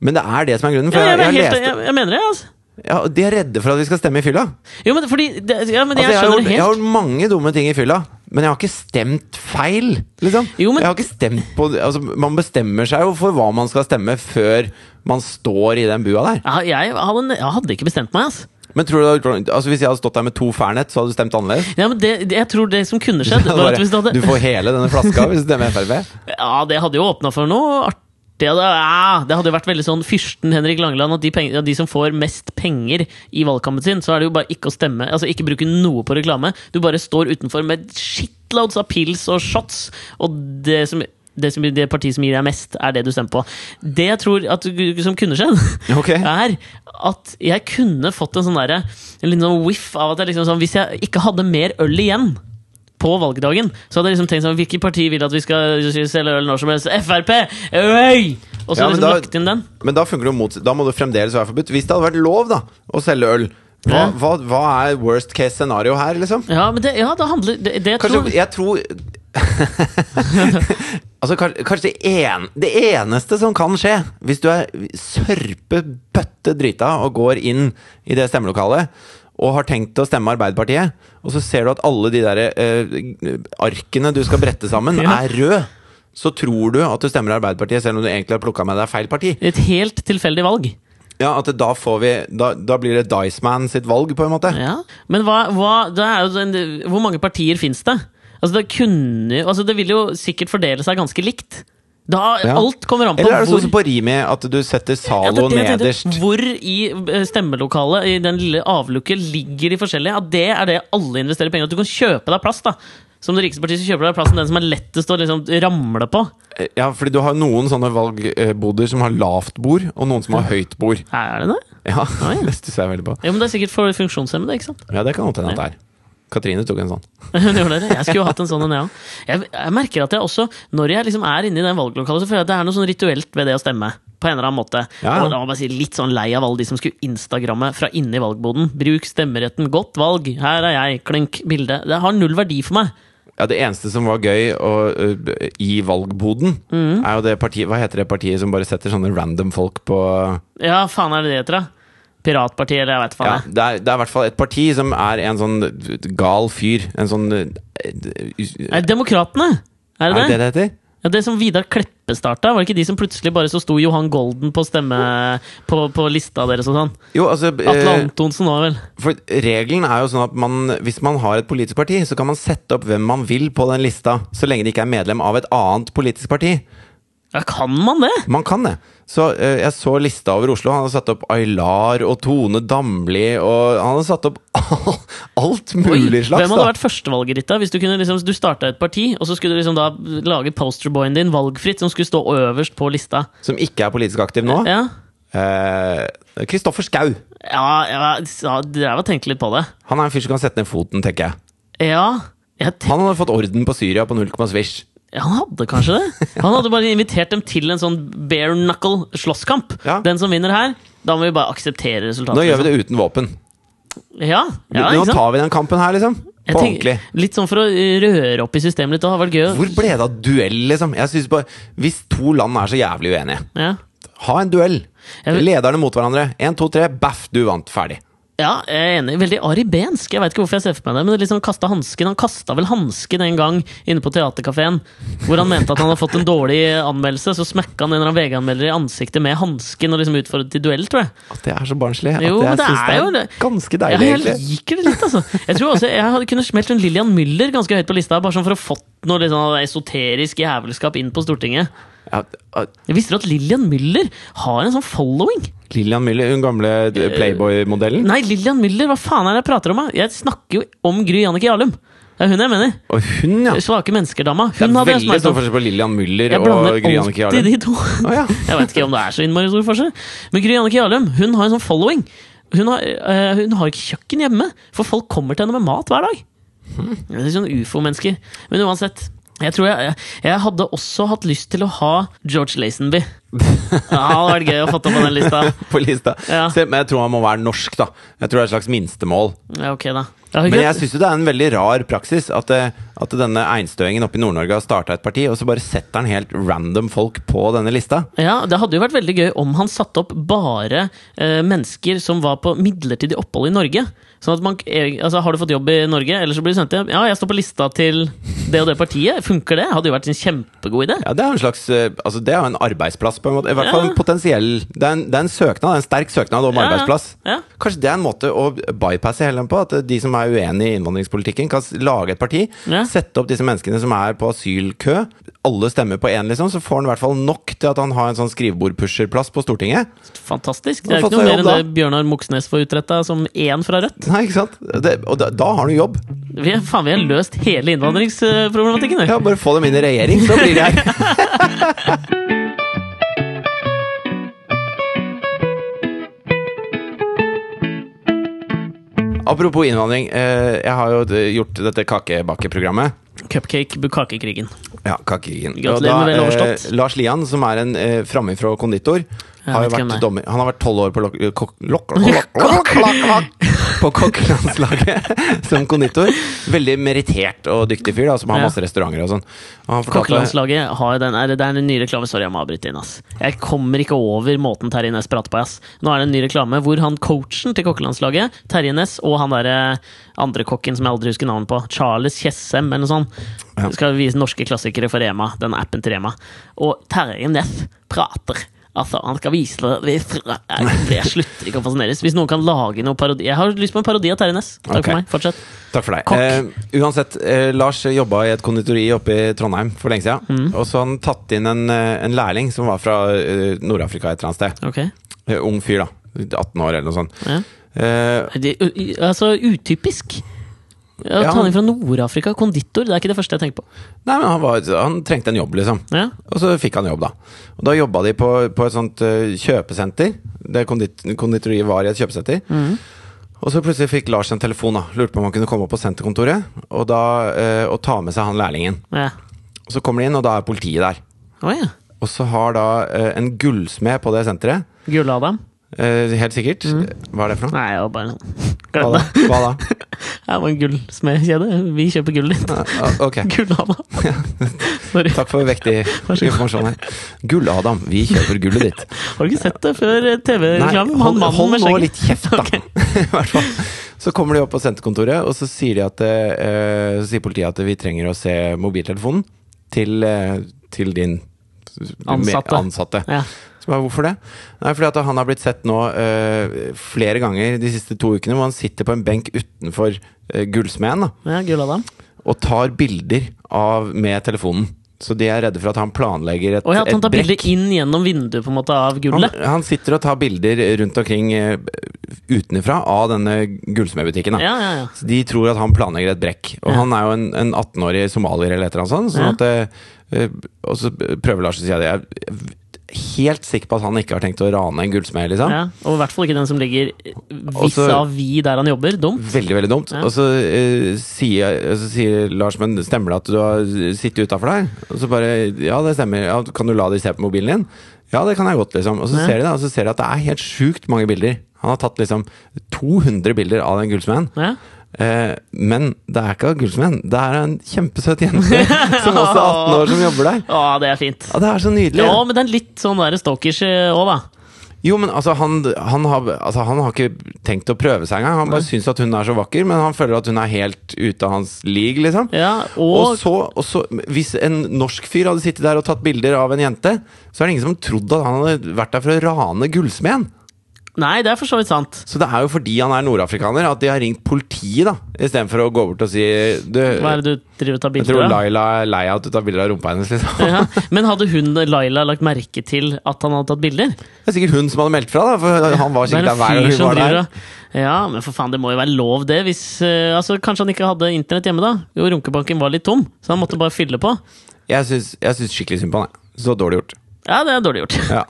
men det er det som er grunnen. For
Ja, jeg,
jeg, jeg,
helt, jeg, jeg mener det, altså.
ja, De er redde for at vi skal stemme i fylla.
Jo, men fordi det, Ja, men
Altså,
jeg
har gjort,
det
jeg har gjort mange dumme ting i fylla, men jeg har ikke stemt feil. Liksom.
Jo, men-
Jeg har ikke stemt på altså, Man bestemmer seg jo for hva man skal stemme, før man står i den bua der.
Ja, jeg, hadde, jeg hadde ikke bestemt meg, altså.
Men tror du, altså, Hvis jeg hadde stått der med to Fernet, så hadde du stemt annerledes?
Ja, men det, det, jeg tror det som kunne skjedd,
Bare,
hvis
Du
hadde
får hele denne flaska hvis du stemmer Frp.
Ja, det hadde jo åpna for noe artig. Det hadde, ja, det hadde vært veldig sånn fyrsten Henrik Langeland at de, penger, ja, de som får mest penger i valgkampen sin, så er det jo bare ikke å stemme. Altså ikke bruke noe på reklame. Du bare står utenfor med shitloads av pils og shots, og det som det, som, det partiet som gir deg mest, er det du stemmer på. Det jeg tror at, som kunne skjedd,
okay.
er at jeg kunne fått en sånn derre En liten sånn whiff av at jeg liksom sånn Hvis jeg ikke hadde mer øl igjen på valgdagen, så hadde jeg liksom tenkt sånn Hvilket parti vil at vi skal selge øl når som helst? Frp! Øy! Og så
Ja,
liksom
da-
lagt inn den.
Men da funker det jo mot Da må det fremdeles være forbudt. Hvis det hadde vært lov da å selge øl, hva, hva, hva er worst case scenario her, liksom?
Ja, men det, ja, det handler Det, det jeg
Kanskje,
tror
jeg tror Altså, kanskje det, en, det eneste som kan skje, hvis du er sørpe bøtte drita og går inn i det stemmelokalet og har tenkt å stemme Arbeiderpartiet, og så ser du at alle de der eh, arkene du skal brette sammen,
Ja.
er røde, så tror du at du stemmer Arbeiderpartiet, selv om du egentlig har plukka med deg feil parti.
Et helt tilfeldig valg.
Ja, at da får vi da, da blir det Diceman sitt valg, på en måte.
Ja. Men hva, hva er en, Hvor mange partier fins det? Altså det, kunne, altså det vil jo sikkert fordele seg ganske likt. Da,
Ja.
Alt kommer an på
Eller er det
hvor
sånn som på Rimi, at du setter
Ja,
Zalo
er
nederst?
Hvor i eh, stemmelokalet, i den lille avlukket, ligger de forskjellige? At det er det alle investerer penger. At du kan kjøpe deg plass, da. Som det rikeste partiet så kjøper du deg plass den som er lettest å liksom ramle på.
Ja, fordi du har noen sånne valgboder som har lavt bord, og noen som har høyt bord.
Er det det?
Ja,
Oi.
det stusser jeg veldig på.
Ja, men det er sikkert for funksjonshemmede, ikke sant?
Ja, det kan godt hende at det er. Katrine tok en sånn.
Jeg skulle jo hatt en sånn en, jeg òg. Jeg, jeg merker at jeg også, når jeg liksom er inne i den valglokalet, så føler jeg at det er noe sånn rituelt ved det å stemme. På en eller annen måte.
Ja.
Og da må jeg bare si Litt sånn lei av alle de som skulle instagramme fra inni valgboden. Bruk stemmeretten. Godt valg. Her er jeg. Klink. Bilde. Det har null verdi for meg.
Ja, Det eneste som var gøy og, uh, i valgboden,
Mm.
er jo det partiet Hva heter det partiet som bare setter sånne random folk på
Ja, faen er det det heter, da? Piratpartiet, eller jeg vet faen.
ja, det, er, det er i hvert fall et parti som er en sånn gal fyr. En sånn us-
Demokratene! Er
Er
det
er
det?
det det heter?
Ja, det som Vidar Kleppe starta, var det ikke de som plutselig bare så sto Johan Golden på stemme på, på lista deres og sånn?
Jo, altså
Atle
eh,
Antonsen òg, vel?
For regelen er jo sånn at man, hvis man har et politisk parti, så kan man sette opp hvem man vil på den lista, så lenge de ikke er medlem av et annet politisk parti.
Ja, kan man det?
Man kan det. Så eh, jeg så lista over Oslo. Han hadde satt opp Aylar og Tone Damli, og han hadde satt opp alt mulig slags.
Hvem hadde
da.
vært førstevalget ditt, da? Hvis du, kunne liksom, du starta et parti, og så skulle du liksom da lage posterboyen din valgfritt, som skulle stå øverst på lista.
Som ikke er politisk aktiv nå.
Ja,
Eh, Kristoffer Schau.
ja jeg ja, drev og tenkt litt på det.
Han er en fyr som kan sette ned foten, tenker jeg.
Ja, jeg tenk,
Han hadde fått orden på Syria på null komma svisj.
Han hadde kanskje det. Han hadde bare invitert dem til en sånn bare knuckle-slåsskamp.
Ja.
Den som vinner her, da må vi bare akseptere resultatet.
Nå gjør vi
liksom.
det uten våpen.
Ja, ja,
Nå tar vi den kampen her, liksom. På ordentlig.
Litt sånn for å røre opp i systemet litt. Det hadde vært gøy.
Hvor ble det av duell, liksom? Jeg synes bare, Hvis to land er så jævlig uenige,
Ja.
ha en duell. Lederne mot hverandre. Én, to, tre. Baff, du vant. Ferdig.
Ja, jeg er enig. Veldig aribensk. Jeg vet ikke hvorfor jeg ser for meg det. Men det liksom kasta hansken. Han kasta vel hansken en gang inne på Theatercaféen. Hvor han mente at han hadde fått en dårlig anmeldelse. Så smekka han en eller annen VG-anmelder i ansiktet med hansken og liksom utfordret til duell, tror jeg.
At det er så barnslig. At
Jo,
jeg
men det er det.
ganske
Ja,
deilig,
jeg
egentlig.
liker det litt, altså. Jeg tror også Jeg hadde kunne smelt en Lillian Müller ganske høyt på lista, bare sånn for å fått noe litt sånn esoterisk jævelskap inn på Stortinget.
Ja,
Jeg visste du at Lillian Müller har en sånn following?
Lillian Müller, hun gamle Playboy-modellen.
Nei, Lillian Müller, hva faen er det jeg prater om? Jeg snakker jo om Gry Jannicke Jarlum. Det er hun jeg mener.
Og hun, ja.
Svake mennesker-dama.
Det er veldig stor forskjell på Lillian Müller og Gry
alltid
Jarlum.
de to.
Oh, ja.
Jeg vet ikke om det er så innmari stor forskjell. Men Gry Jannicke Jarlum hun har en sånn following. Hun har, eh, hun har ikke kjøkken hjemme, for folk kommer til henne med mat hver dag.
Hmm.
Det er sånn ufo-mennesker. Men uansett. Jeg tror jeg, jeg, hadde også hatt lyst til å ha George Lazenby. Ja, det hadde vært gøy å få opp på den lista.
På lista.
Ja.
Se, men jeg tror han må være norsk, da. Jeg tror det er et slags minstemål.
Ja, ok da.
Men jeg syns det er en veldig rar praksis at, eh, at denne einstøingen oppe i Nord-Norge har starta et parti, og så bare setter han helt random folk på denne lista.
Ja, Det hadde jo vært veldig gøy om han satte opp bare eh, mennesker som var på midlertidig opphold i Norge. Sånn at man, altså Har du fått jobb i Norge, eller så blir du sendt hjem? Ja, jeg står på lista til det og det partiet. Funker det? Hadde jo vært en kjempegod idé.
Ja, Det er jo en slags eh, Altså det er jo en arbeidsplass, på en måte. I hvert fall
Ja.
en potensiell Det er en, det er en søknad, en sterk søknad om
Ja,
arbeidsplass.
Ja.
Kanskje det er en måte å bypasse hele den på? At de som er uenig i innvandringspolitikken, kan lage et parti. Sette opp disse menneskene som er på asylkø. Alle stemmer på én, liksom. Så får han i hvert fall nok til at han har en sånn skrivebordpusherplass på Stortinget.
Fantastisk. Det er ikke noe mer enn det Bjørnar Moxnes får utretta som én fra Rødt.
Nei, ikke sant? Det, og da, da har du jobb.
Vi, faen, vi har løst hele innvandringsproblematikken.
Ja, Bare få dem inn i regjering, så blir de her. Apropos innvandring. Eh, jeg har jo gjort dette kakebakkeprogrammet.
Cupcake kakekrigen.
Ja, Kakekrigen.
Gratulerer med vel overstått.
Eh, Lars Lian, som er en frammefra framifrå konditor, har jo vært
er.
dommer. Han har vært tolv år på På kokkelandslaget som konditor. Veldig merittert og dyktig fyr, da, som har masse restauranter og sånn.
Kokkelandslaget har den, er, det er en ny reklame. Sorry, jeg må avbryte inn. ass Jeg kommer ikke over måten Terje Næss prater på. ass Nå er det en ny reklame hvor han coachen til kokkelandslaget, Terje Næss, og han derre andre kokken som jeg aldri husker navnet på, Charles Tjessem, eller noe sånt, skal vise norske klassikere for Rema. Den appen til Rema. Og Terje Næss prater Altså, han skal vise det Jeg, slutter ikke å fascineres. Hvis noen kan lage noe parodi Jeg har lyst på en parodi av Terje Næss. Takk
okay.
for meg. Fortsett.
Takk for deg. Eh, uansett, eh, Lars jobba i et konditori oppe i Trondheim for lenge siden.
Mm.
Og så har han tatt inn en, eh, en lærling som var fra uh, Nord-Afrika et eller annet sted.
Ok.
Uh, ung fyr, da. 18 år eller noe sånt.
Ja.
Eh,
Det, altså, utypisk. Ja,
Ja.
han er fra Nord-Afrika, konditor. Det er ikke det første jeg tenker på.
nei, men han, var, han trengte en jobb, liksom.
Ja.
Og så fikk han jobb, da. Og da jobba de på, på et sånt eh, kjøpesenter. Det kondit konditoriet var i et kjøpesenter.
Mm.
Og så plutselig fikk Lars en telefon. da Lurte på om han kunne komme opp på senterkontoret og, da, eh, og ta med seg han lærlingen.
Ja.
Og så kommer de inn, og da er politiet der.
Oh, ja.
Og så har da eh, en gullsmed på det senteret
Gull-Adam?
Eh, Helt sikkert. Hva er det for noe?
Nei, det var bare sånn. Glem det.
Hva da?
Det var en gullsmedkjede. Vi kjøper gullet ditt.
Ah, okay.
Gull-Adam.
Takk for vektig informasjon her. Gull-Adam, vi kjøper gullet ditt.
Har du ikke sett det før eh, TV-reklamen?
Hold, hold nå litt kjeft, da. I hvert fall. Så kommer de opp på senterkontoret, og så sier, de at, eh, så sier politiet at vi trenger å se mobiltelefonen til, eh, til din
Ansatte.
ansatte.
Ja.
Så bare, hvorfor det? Nei, fordi at han har blitt sett nå uh, flere ganger de siste to ukene, hvor han sitter på en benk utenfor uh, gullsmeden
ja,
og tar bilder av, med telefonen. Så de er redde for at han planlegger et,
Å ja, at han tar bilder inn gjennom vinduet på en måte av
Han,
gullet.
han sitter og tar bilder rundt omkring uh, utenfra av denne gullsmedbutikken.
Ja, ja, ja.
Så De tror at han planlegger et brekk. Og han er jo en, en 18-årig somalier eller et eller annet sånt. Sånn at, eh, og så prøver Lars å si at jeg helt sikker på at han ikke har tenkt å rane en gullsmed. Liksom.
ja. Og i hvert fall ikke den som ligger vis-à-vis der han jobber. Dumt.
Veldig, veldig dumt.
Ja.
Og så, eh, sier, så sier Lars, men stemmer det at du har sittet utafor der? Og så bare Ja, det stemmer. Ja, kan du la de se på mobilen din? Ja, det kan jeg godt, liksom. Og så ser de det, og så ser de at det er helt sjukt mange bilder. Han har tatt liksom 200 bilder av den gullsmeden. Eh, men det er ikke av gullsmeden. Det er en kjempesøt jente som også er 18 år, som jobber der.
Ja, det er fint.
Ja, det er så nydelig.
Ja, men er litt sånn der stalkers òg, da.
Jo, men altså han, han, har, altså, han har ikke tenkt å prøve seg engang. Han bare syns at hun er så vakker, men han føler at hun er helt ute av hans league, liksom.
Ja,
Og
og
så, og så, hvis en norsk fyr hadde sittet der og tatt bilder av en jente, så er det ingen som trodde at han hadde vært der for å rane gullsmeden.
Nei, det er for så vidt sant.
Så det er jo fordi han er nordafrikaner at de har ringt politiet, da. Istedenfor å gå bort og si du,
Hva er det du driver og tar
Jeg
bilder
tror? Laila er lei av at du tar bilder av rumpa hennes, liksom.
Ja. Men hadde hun, Laila, lagt merke til at han hadde tatt bilder?
Det er sikkert hun som hadde meldt fra, da. For han var
er
sikkert der hver gang hun var der.
Ja, men for faen, det må jo være lov, det. Hvis, uh, altså, kanskje han ikke hadde internett hjemme, da? Jo, runkebanken var litt tom, så han måtte bare fylle på.
Jeg syns, jeg syns skikkelig synd på han. jeg. Så dårlig gjort.
Ja, det er dårlig gjort.
Ja.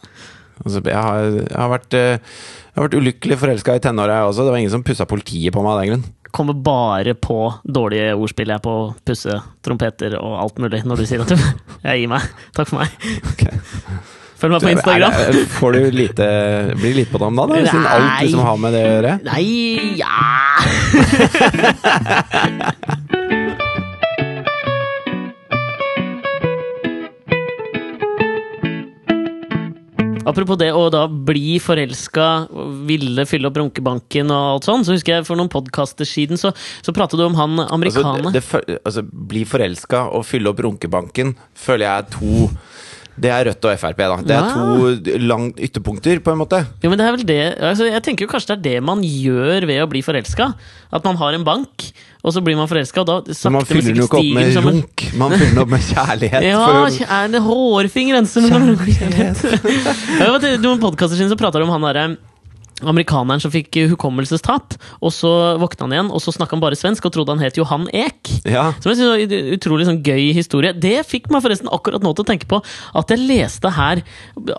Altså, jeg, har, jeg, har vært, eh, jeg har vært ulykkelig forelska i tenåra, jeg også. Det var ingen som pussa politiet på meg av den grunn.
Kommer bare på dårlige ordspill jeg på å pusse trompeter og alt mulig når du sier at du Jeg gir meg. Takk for meg. Følg meg på Instagram.
Er det- Får du lite Blir det lite på dem da, da? Siden alt liksom har med det å gjøre?
Nei, ja Apropos det å da bli forelska, ville fylle opp runkebanken og alt sånn, så husker jeg for noen podkaster siden så, så pratet du om han
Altså,
amerikaner.
altså, bli forelska og fylle opp runkebanken føler jeg er to Det er Rødt og Frp, da. Det er
Ja.
to langt ytterpunkter, på en måte.
Jo, men det er vel det altså, Jeg tenker jo kanskje det er det man gjør ved å bli forelska. At man har en bank, og så blir man forelska, og da
man
sakte, men
fyller den jo ikke opp med
stiger
runk, man fyller den opp med kjærlighet.
Ja,
for
er det hårfin grense mellom runk og kjærlighet? Noen podkaster siden så prater de om han derre amerikaneren som fikk hukommelsestap, og så våkna han igjen, og så snakka han bare svensk og trodde han het Johan Ek.
Ja.
Som jeg synes var en utrolig sånn gøy historie. Det fikk meg forresten akkurat nå til å tenke på at jeg leste her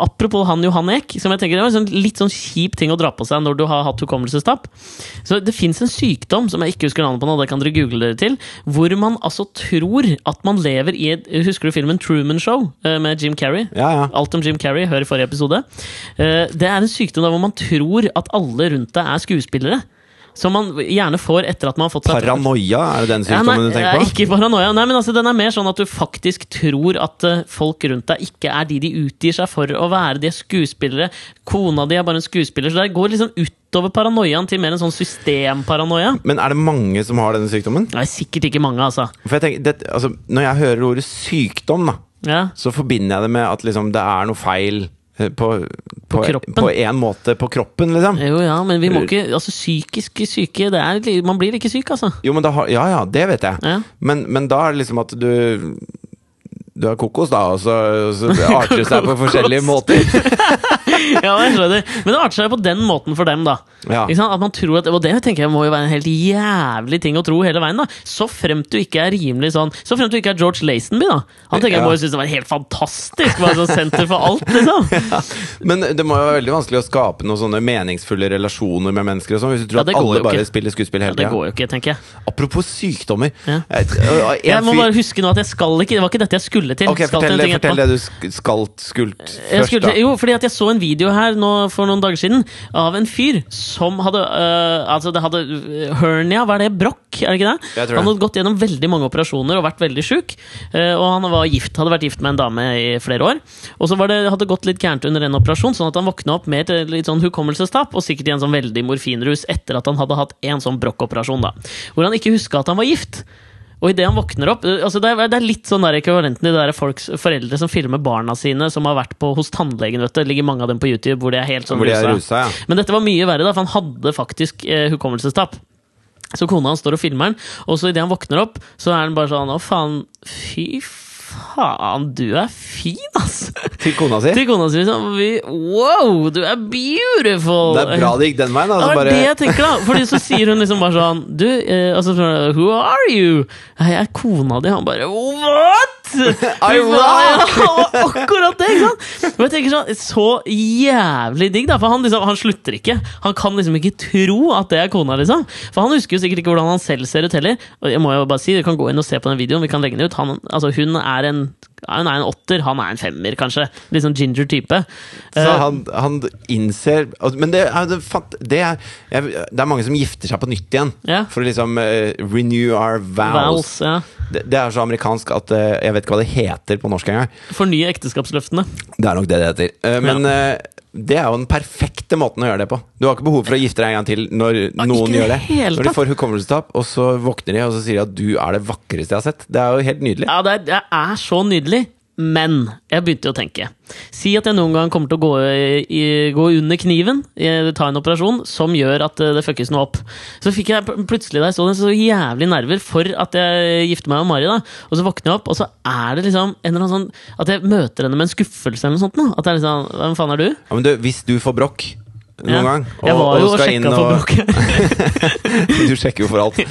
Apropos han Johan Ek, som jeg tenker det var en sånn, litt sånn kjip ting å dra på seg når du har hatt hukommelsestap. Så det fins en sykdom som jeg ikke husker navnet på nå, det kan dere google dere til, hvor man altså tror at man lever i et Husker du filmen Truman Show eh, med Jim Carrey?
ja, ja.
Alt om Jim Carrey, hør i forrige episode. Eh, Det er en sykdom der hvor man tror at alle rundt deg er skuespillere. Som man gjerne får etter at man har fått seg
Paranoia, er det den
ja,
sykdommen
nei,
du tenker på?
Ikke paranoia. Nei, men altså, den er mer sånn at du faktisk tror at eh, folk rundt deg ikke er de de utgir seg for å være. De er skuespillere. Kona di er bare en skuespiller. Så det går liksom utover paranoiaen til mer en sånn systemparanoia.
Men er det mange som har denne sykdommen?
Er sikkert ikke mange, altså.
Jeg tenker, det, altså, Når jeg hører ordet sykdom, da,
Ja.
så forbinder jeg det med at liksom, det er noe feil på, på,
kroppen.
på en måte på kroppen, liksom.
Jo, ja, men vi må ikke Altså, psykisk syke det er, Man blir ikke syk, altså.
Jo, men da har Ja ja, det vet jeg.
Ja.
Men, men da er det liksom at du Du er kokos, da, og så, så arter det seg på forskjellige måter.
ja, jeg skjønner. Men det arter seg på den måten for dem, da.
Ja.
At man tror at, Og det tenker jeg må jo være en helt jævlig ting å tro hele veien. da Så fremt du ikke er rimelig sånn Så fremt du ikke er George Lazenby, da. Han tenker jeg må jo synes det var helt fantastisk. Bare sånn senter for alt, liksom.
Men det må jo være veldig vanskelig å skape noen sånne meningsfulle relasjoner med mennesker. Og sånn, hvis du tror
Ja,
at alle bare spiller skuespill hele
Det går jo ikke, tenker jeg.
Apropos sykdommer.
Ja.
Jeg,
må bare huske nå at jeg skal ikke Det var ikke dette jeg skulle til.
Ok, fortell, det, fortell det du skalt skal skult først, da.
jo, fordi at jeg så en video her nå for noen dager siden av en fyr som hadde uh, Altså, det hadde øh, hernia, hva er det? Brokk, er det ikke det? Han hadde gått gjennom veldig mange operasjoner og vært veldig sjuk. Uh, og han var gift, hadde vært gift med en dame i flere år. Og så var det, hadde det gått litt gærent under en operasjon, sånn at han våkna opp med et litt sånn hukommelsestap, og sikkert i en sånn veldig morfinrus etter at han hadde hatt en sånn brokkoperasjon, da. Hvor han ikke huska at han var gift. Og idet han våkner opp øh, altså det, er, det er litt sånn der ekvivalenten i det der folks foreldre som filmer barna sine som har vært på hos tannlegen. vet du Det ligger mange av dem på YouTube hvor de er helt sånn rusa.
rusa, ja.
Men dette var mye verre, da, for han hadde faktisk eh, hukommelsestap. Så kona hans står og filmer han, og så idet han våkner opp, så er han bare sånn Å, faen. Fy faen, du er fin, ass!
Til kona si.
Til kona si liksom. Wow, du er beautiful!
Det er bra det gikk den veien.
Det
er
var
bare,
det jeg tenker, da. Fordi så sier hun liksom bare sånn Du, eh, altså Who are you? «Nei, Jeg er kona di. Han bare What?!
I
faen,
rock!
ja, akkurat det, ikke sant? Og jeg tenker sånn Så jævlig digg, da. For han, liksom, han slutter ikke. Han kan liksom ikke tro at det er kona, liksom. For han husker jo sikkert ikke hvordan han selv ser ut heller. Og jeg må jo bare si, Du kan gå inn og se på den videoen. Vi kan legge den ut. Han, altså, hun er en ja, hun er en åtter, han er en femmer, kanskje. Litt sånn ginger type.
så
Eh,
han, han innser Men det er, det, er, det er mange som gifter seg på nytt igjen.
Ja.
For å liksom uh, renew our vows.
vows ja.
Det, det er så amerikansk at uh, jeg vet ikke hva det heter på norsk engang.
Fornye ekteskapsløftene.
Det er nok det det heter. Uh, men eh, det er jo den perfekte måten å gjøre det på. Du har ikke behov for å gifte deg en gang til når
Ah,
noen gjør det.
det
Når de får hukommelsestap, og så våkner de og så sier de at du er det vakreste jeg har sett. Det er jo helt nydelig.
Ja, det er, det er så nydelig. Men jeg begynte å tenke. Si at jeg noen gang kommer til å gå, i, gå under kniven, ta en operasjon som gjør at eh, det fuckes noe opp. Så fikk jeg plutselig da jeg så så jævlig nerver for at jeg gifter meg med Mari. da Og så våkner jeg opp, og så er det liksom en eller annen sånn At jeg møter henne med en skuffelse eller noe sånt. Da. At er liksom Hvem faen er du?
Ja, men du, hvis du får brokk noen
Ja.
gang
Jeg var jo og
inn
sjekka for bråket.
Du sjekker jo for alt.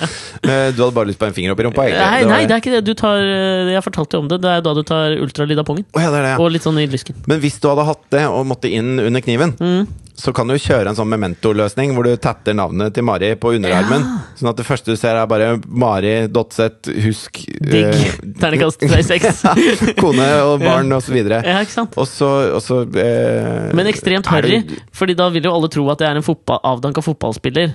Ja. Du hadde bare lyst på en finger opp i rumpa? egentlig.
Nei, nei, det er ikke det. Du tar eh, Jeg fortalte jo om det. Det er da du tar ultralyd av pungen.
Oh, ja.
Og litt sånn i lysken.
Men hvis du hadde hatt det og måtte inn under kniven,
Mm.
Så kan du kjøre en sånn memento-løsning hvor du tatter navnet til Mari på underarmen. Sånn at det første du ser, er bare Mari Dotseth, husk
Digg.
Uh,
Ternekast 36.
kone og barn og så videre.
Ja, ikke sant?
Og så, og så uh,
Men ekstremt harry, Fordi da vil jo alle tro at jeg er en fotball, avdanka fotballspiller.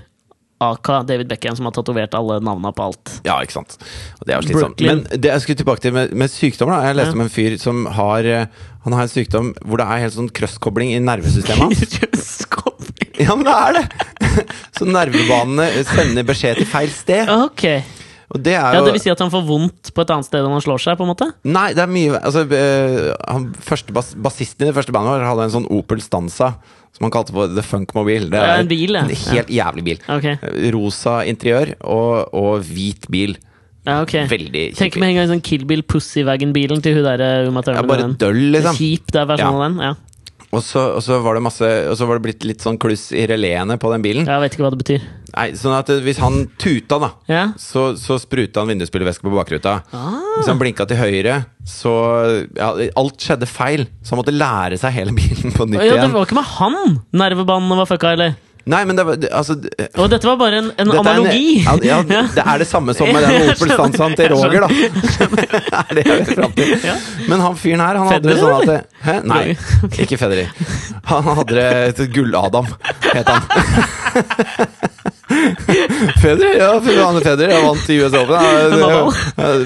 Aka David Beckham, som har tatovert alle navnene på alt.
Ja, ikke sant. Og det er jo slitsomt.
Brooklyn.
Men det jeg skulle tilbake til med, med sykdom, da. Jeg leste
Ja.
om en fyr som har eh, Han har en sykdom hvor det er helt sånn krøsskobling i nervesystemet hans. Ja, men det er det! Så nervebanene sender beskjed til feil sted.
ok.
Og det er
Ja, Det vil si at han får vondt på et annet sted enn han slår seg? på en måte?
Nei, det er mye Altså, eh, han første bas bassisten i det første bandet vårt hadde en sånn Opel Stanza som han kalte for The Funkmobil. Det
Ja,
er
en bil, ja.
en helt jævlig bil.
Okay.
Rosa interiør og, og hvit bil.
ja, ok
Veldig
Tenk
kjip.
med en gang sånn Kill Bill Pussywagon-bilen til hun der Uma
Ja, bare døll, liksom.
Kjip, det er versjonen av den. Ja.
Og så, og så var det masse Og så var det blitt litt sånn kluss i reléene på den bilen.
Jeg vet ikke hva det betyr.
Nei, sånn at eh, hvis han tuta, da,
Ja.
så, så spruta han vindusspylervæske på bakruta.
Ah.
Hvis han blinka til høyre, så ja, Alt skjedde feil. Så han måtte lære seg hele bilen på nytt
Ja, det var ikke med han nervebanene var fucka, eller?
Nei, men det var det- altså det-
Og dette var bare en, en
analogi! er en- ja, ja, det er det samme som med den Opel-stansaen til Roger, da. er det jeg vil fram til.
Ja.
Men han fyren her, han hadde det
Federer,
sånn at det, Hæ? Nei, ikke Federer. Han hadde det et Gull-Adam, het han. Federer? Ja, han Federer. Jeg vant i US Open. Det-
Nadal.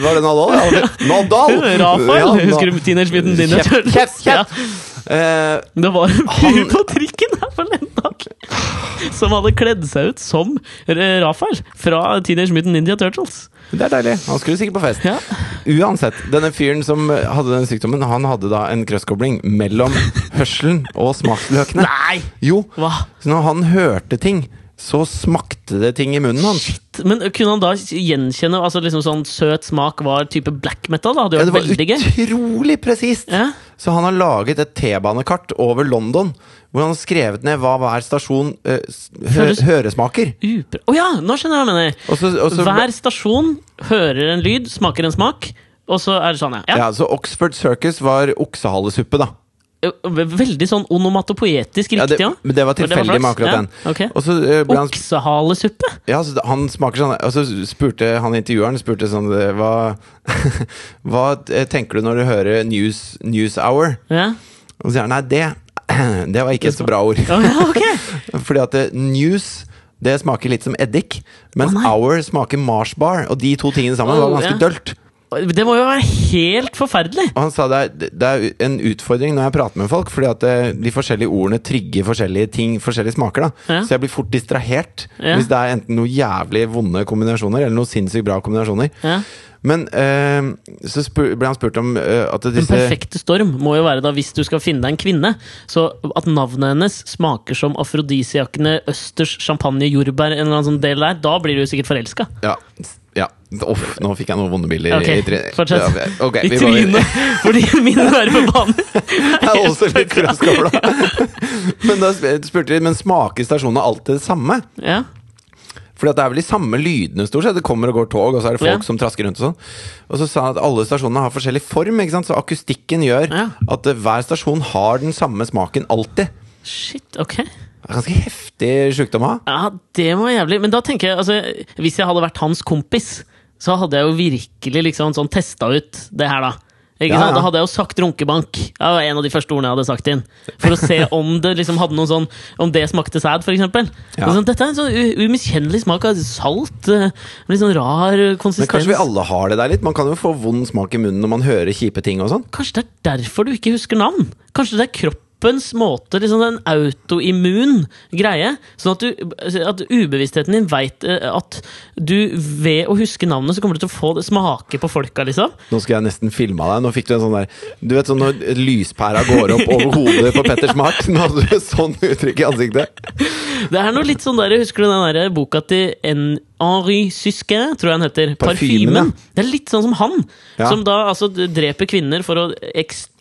Var det Nadal? Ja, Nadal!
Rafael!
Ja,
Husker du Teenage Mutant Ninja
Kjeft,
Turtles?
Eh,
Det var en fyr på trikken her forleden dag som hadde kledd seg ut som Rafael fra Teenage Mutant Ninja Turtles.
det er deilig. Han skulle sikkert på fest.
Ja.
Uansett, denne fyren som hadde den sykdommen, han hadde da en krøsskobling mellom hørselen og smaksløkene.
Nei!
Jo,
Hva?
så når han hørte ting, så smakte det ting i munnen hans.
Men kunne han da gjenkjenne altså liksom sånn søt smak var type black metal? da? Det
Ja, det var
veldig
utrolig presist!
Ja.
Så han har laget et T-banekart over London, hvor han har skrevet ned hva hver stasjon eh, hø
Høres-
høresmaker.
Å ja! Nå skjønner jeg hva du mener.
Og så, og så,
Hver stasjon hører en lyd, smaker en smak, og så er det sånn, ja. ja.
ja, så Oxford Circus var oksehalesuppe, da.
Veldig sånn onomatopoetisk
Ja, det,
riktig,
men det var tilfeldig med akkurat
Ja,
den.
ok.
Og så eh,
Oksehalesuppe?
Ja, så han smaker sånn Og så spurte han intervjueren spurte sånn eh, Hva, hva eh, tenker du når du hører news, news hour?
Ja.
Og så sier han nei, det, det var ikke et så bra ord.
Oh, ja, ok.
Fordi at news det smaker litt som eddik, mens
oh,
hour smaker Mars bar. Og de to tingene sammen var ganske
ja.
dølt.
Det må jo være helt forferdelig!
Og han sa det er, det er en utfordring når jeg prater med folk, fordi at eh, de forskjellige ordene trigger forskjellige ting, forskjellige smaker. da
Ja.
Så jeg blir fort distrahert
Ja.
hvis det er enten noe jævlig vonde kombinasjoner, eller noe sinnssykt bra kombinasjoner.
Ja.
Men eh, så ble han spurt om eh, at
Den perfekte storm må jo være da hvis du skal finne deg en kvinne. Så at navnet hennes smaker som afrodisiakene østers champagne jordbær, en eller annen sånn del der, da blir du sikkert forelska.
Ja. ja. Uff, nå fikk jeg noen vonde bilder
Ok,
i
fortsett.
Ja, okay,
I trynet! Fordi mine nervebaner.
Jeg er også litt krøskobla. Men da spurte de Men smaker stasjonene alltid det samme.
Ja.
Fordi det er vel de samme lydene stort sett. Det kommer og går tog, og så er det folk
Ja.
som trasker rundt og sånn. Og så sa han at alle stasjonene har forskjellig form, så akustikken gjør
Ja.
at eh, hver stasjon har den samme smaken alltid.
Shit, ok.
Det er ganske heftig sjukdom å ha.
Ja, det var jævlig. Men da tenker jeg, altså, hvis jeg hadde vært hans kompis, så hadde jeg jo virkelig liksom sånn testa ut det her, da. Ikke
Ja,
sant? Da hadde jeg jo sagt runkebank. Det var en av de første ordene jeg hadde sagt inn. For å se om det liksom hadde noen sånn Om det smakte sæd, eksempel.
Ja.
Sånn, dette er en sånn umiskjennelig smak av salt. eh, Litt sånn rar konsistens.
Men kanskje vi alle har det der litt? Man kan jo få vond smak i munnen når man hører kjipe ting og sånn.
Kanskje det er derfor du ikke husker navn? Kanskje det er kroppens måte, liksom en autoimmun greie? Sånn at, du, at ubevisstheten din veit at du ved å huske navnet, så kommer du til å få det smake på folka, liksom.
Nå skulle jeg nesten filma deg. Nå fikk du en sånn der Du vet sånn når lyspæra går opp over hodet på Petter Smart? Nå hadde du sånn uttrykk i ansiktet.
Det er noe litt sånn der, Husker du den der boka til en Henri Sysquin, tror jeg han heter?
Parfymen,
Parfymen. Det er litt sånn som han,
Ja.
som da altså dreper kvinner for å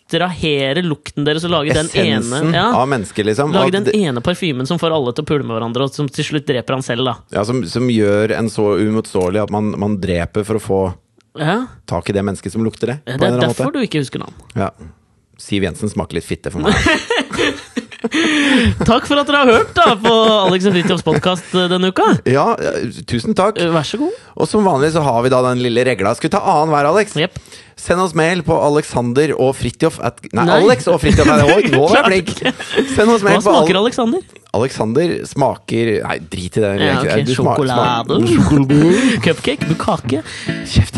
ekstrahere lukten deres og lage den ene ja,
av mennesket, liksom.
Lage den ene parfymen som får alle til å pule med hverandre, og som til slutt dreper han selv, da.
ja, som, som gjør en så uimotståelig at man, man dreper for å få
Ja,
tak i det mennesket som lukter det.
Det er derfor
måte.
du ikke husker navn.
Ja. Siv Jensen smaker litt fitte for meg.
Takk for at dere har hørt da på Alex og Fridtjofs podkast denne uka.
Ja, tusen takk.
Eh, Vær så god.
Og som vanlig så har vi da den lille regla. Skal vi ta annenhver, Alex?
Jepp.
Send oss mail på Alexander og Fridtjof at Nei,
Nei.
Alex og Fridtjof. er det også. Nå var jeg flink! Send oss
Hva
mail på
smaker
Al
Alexander?
Alexander smaker Nei, drit i det.
Ja, okay.
Du sma-
Sjokolade.
sma-.
Cupcake? Bukake?
Kjeft.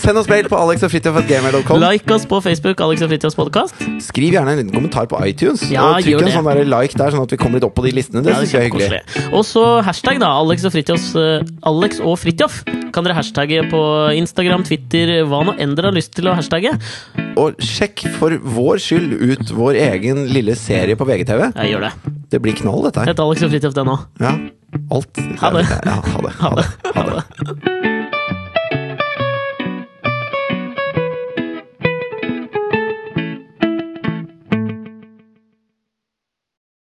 Send oss mail på Alex og Fritjof at Gamer.com
Like oss på Facebook, Alex og Fridtjofs podkast.
Skriv gjerne en liten kommentar på iTunes.
Ja,
og trykk en
det.
sånn der like der, sånn at vi kommer litt opp på de listene. Det synes jeg er hyggelig.
Og så hashtag, da. Alex og Fridtjofs eh, Alex og Fridtjof. Kan dere hashtagge på Instagram, Twitter, hva nå enn dere har lyst til å hashtagge.
Og sjekk for vår skyld ut vår egen lille serie på VGTV.
Jeg gjør det.
Det blir knall, dette her.
Hett Alex og Fridtjof, det nå.
Ja. Alt.
Ha det.
Ja, ha det. Ha det. Ha det.
Ha det.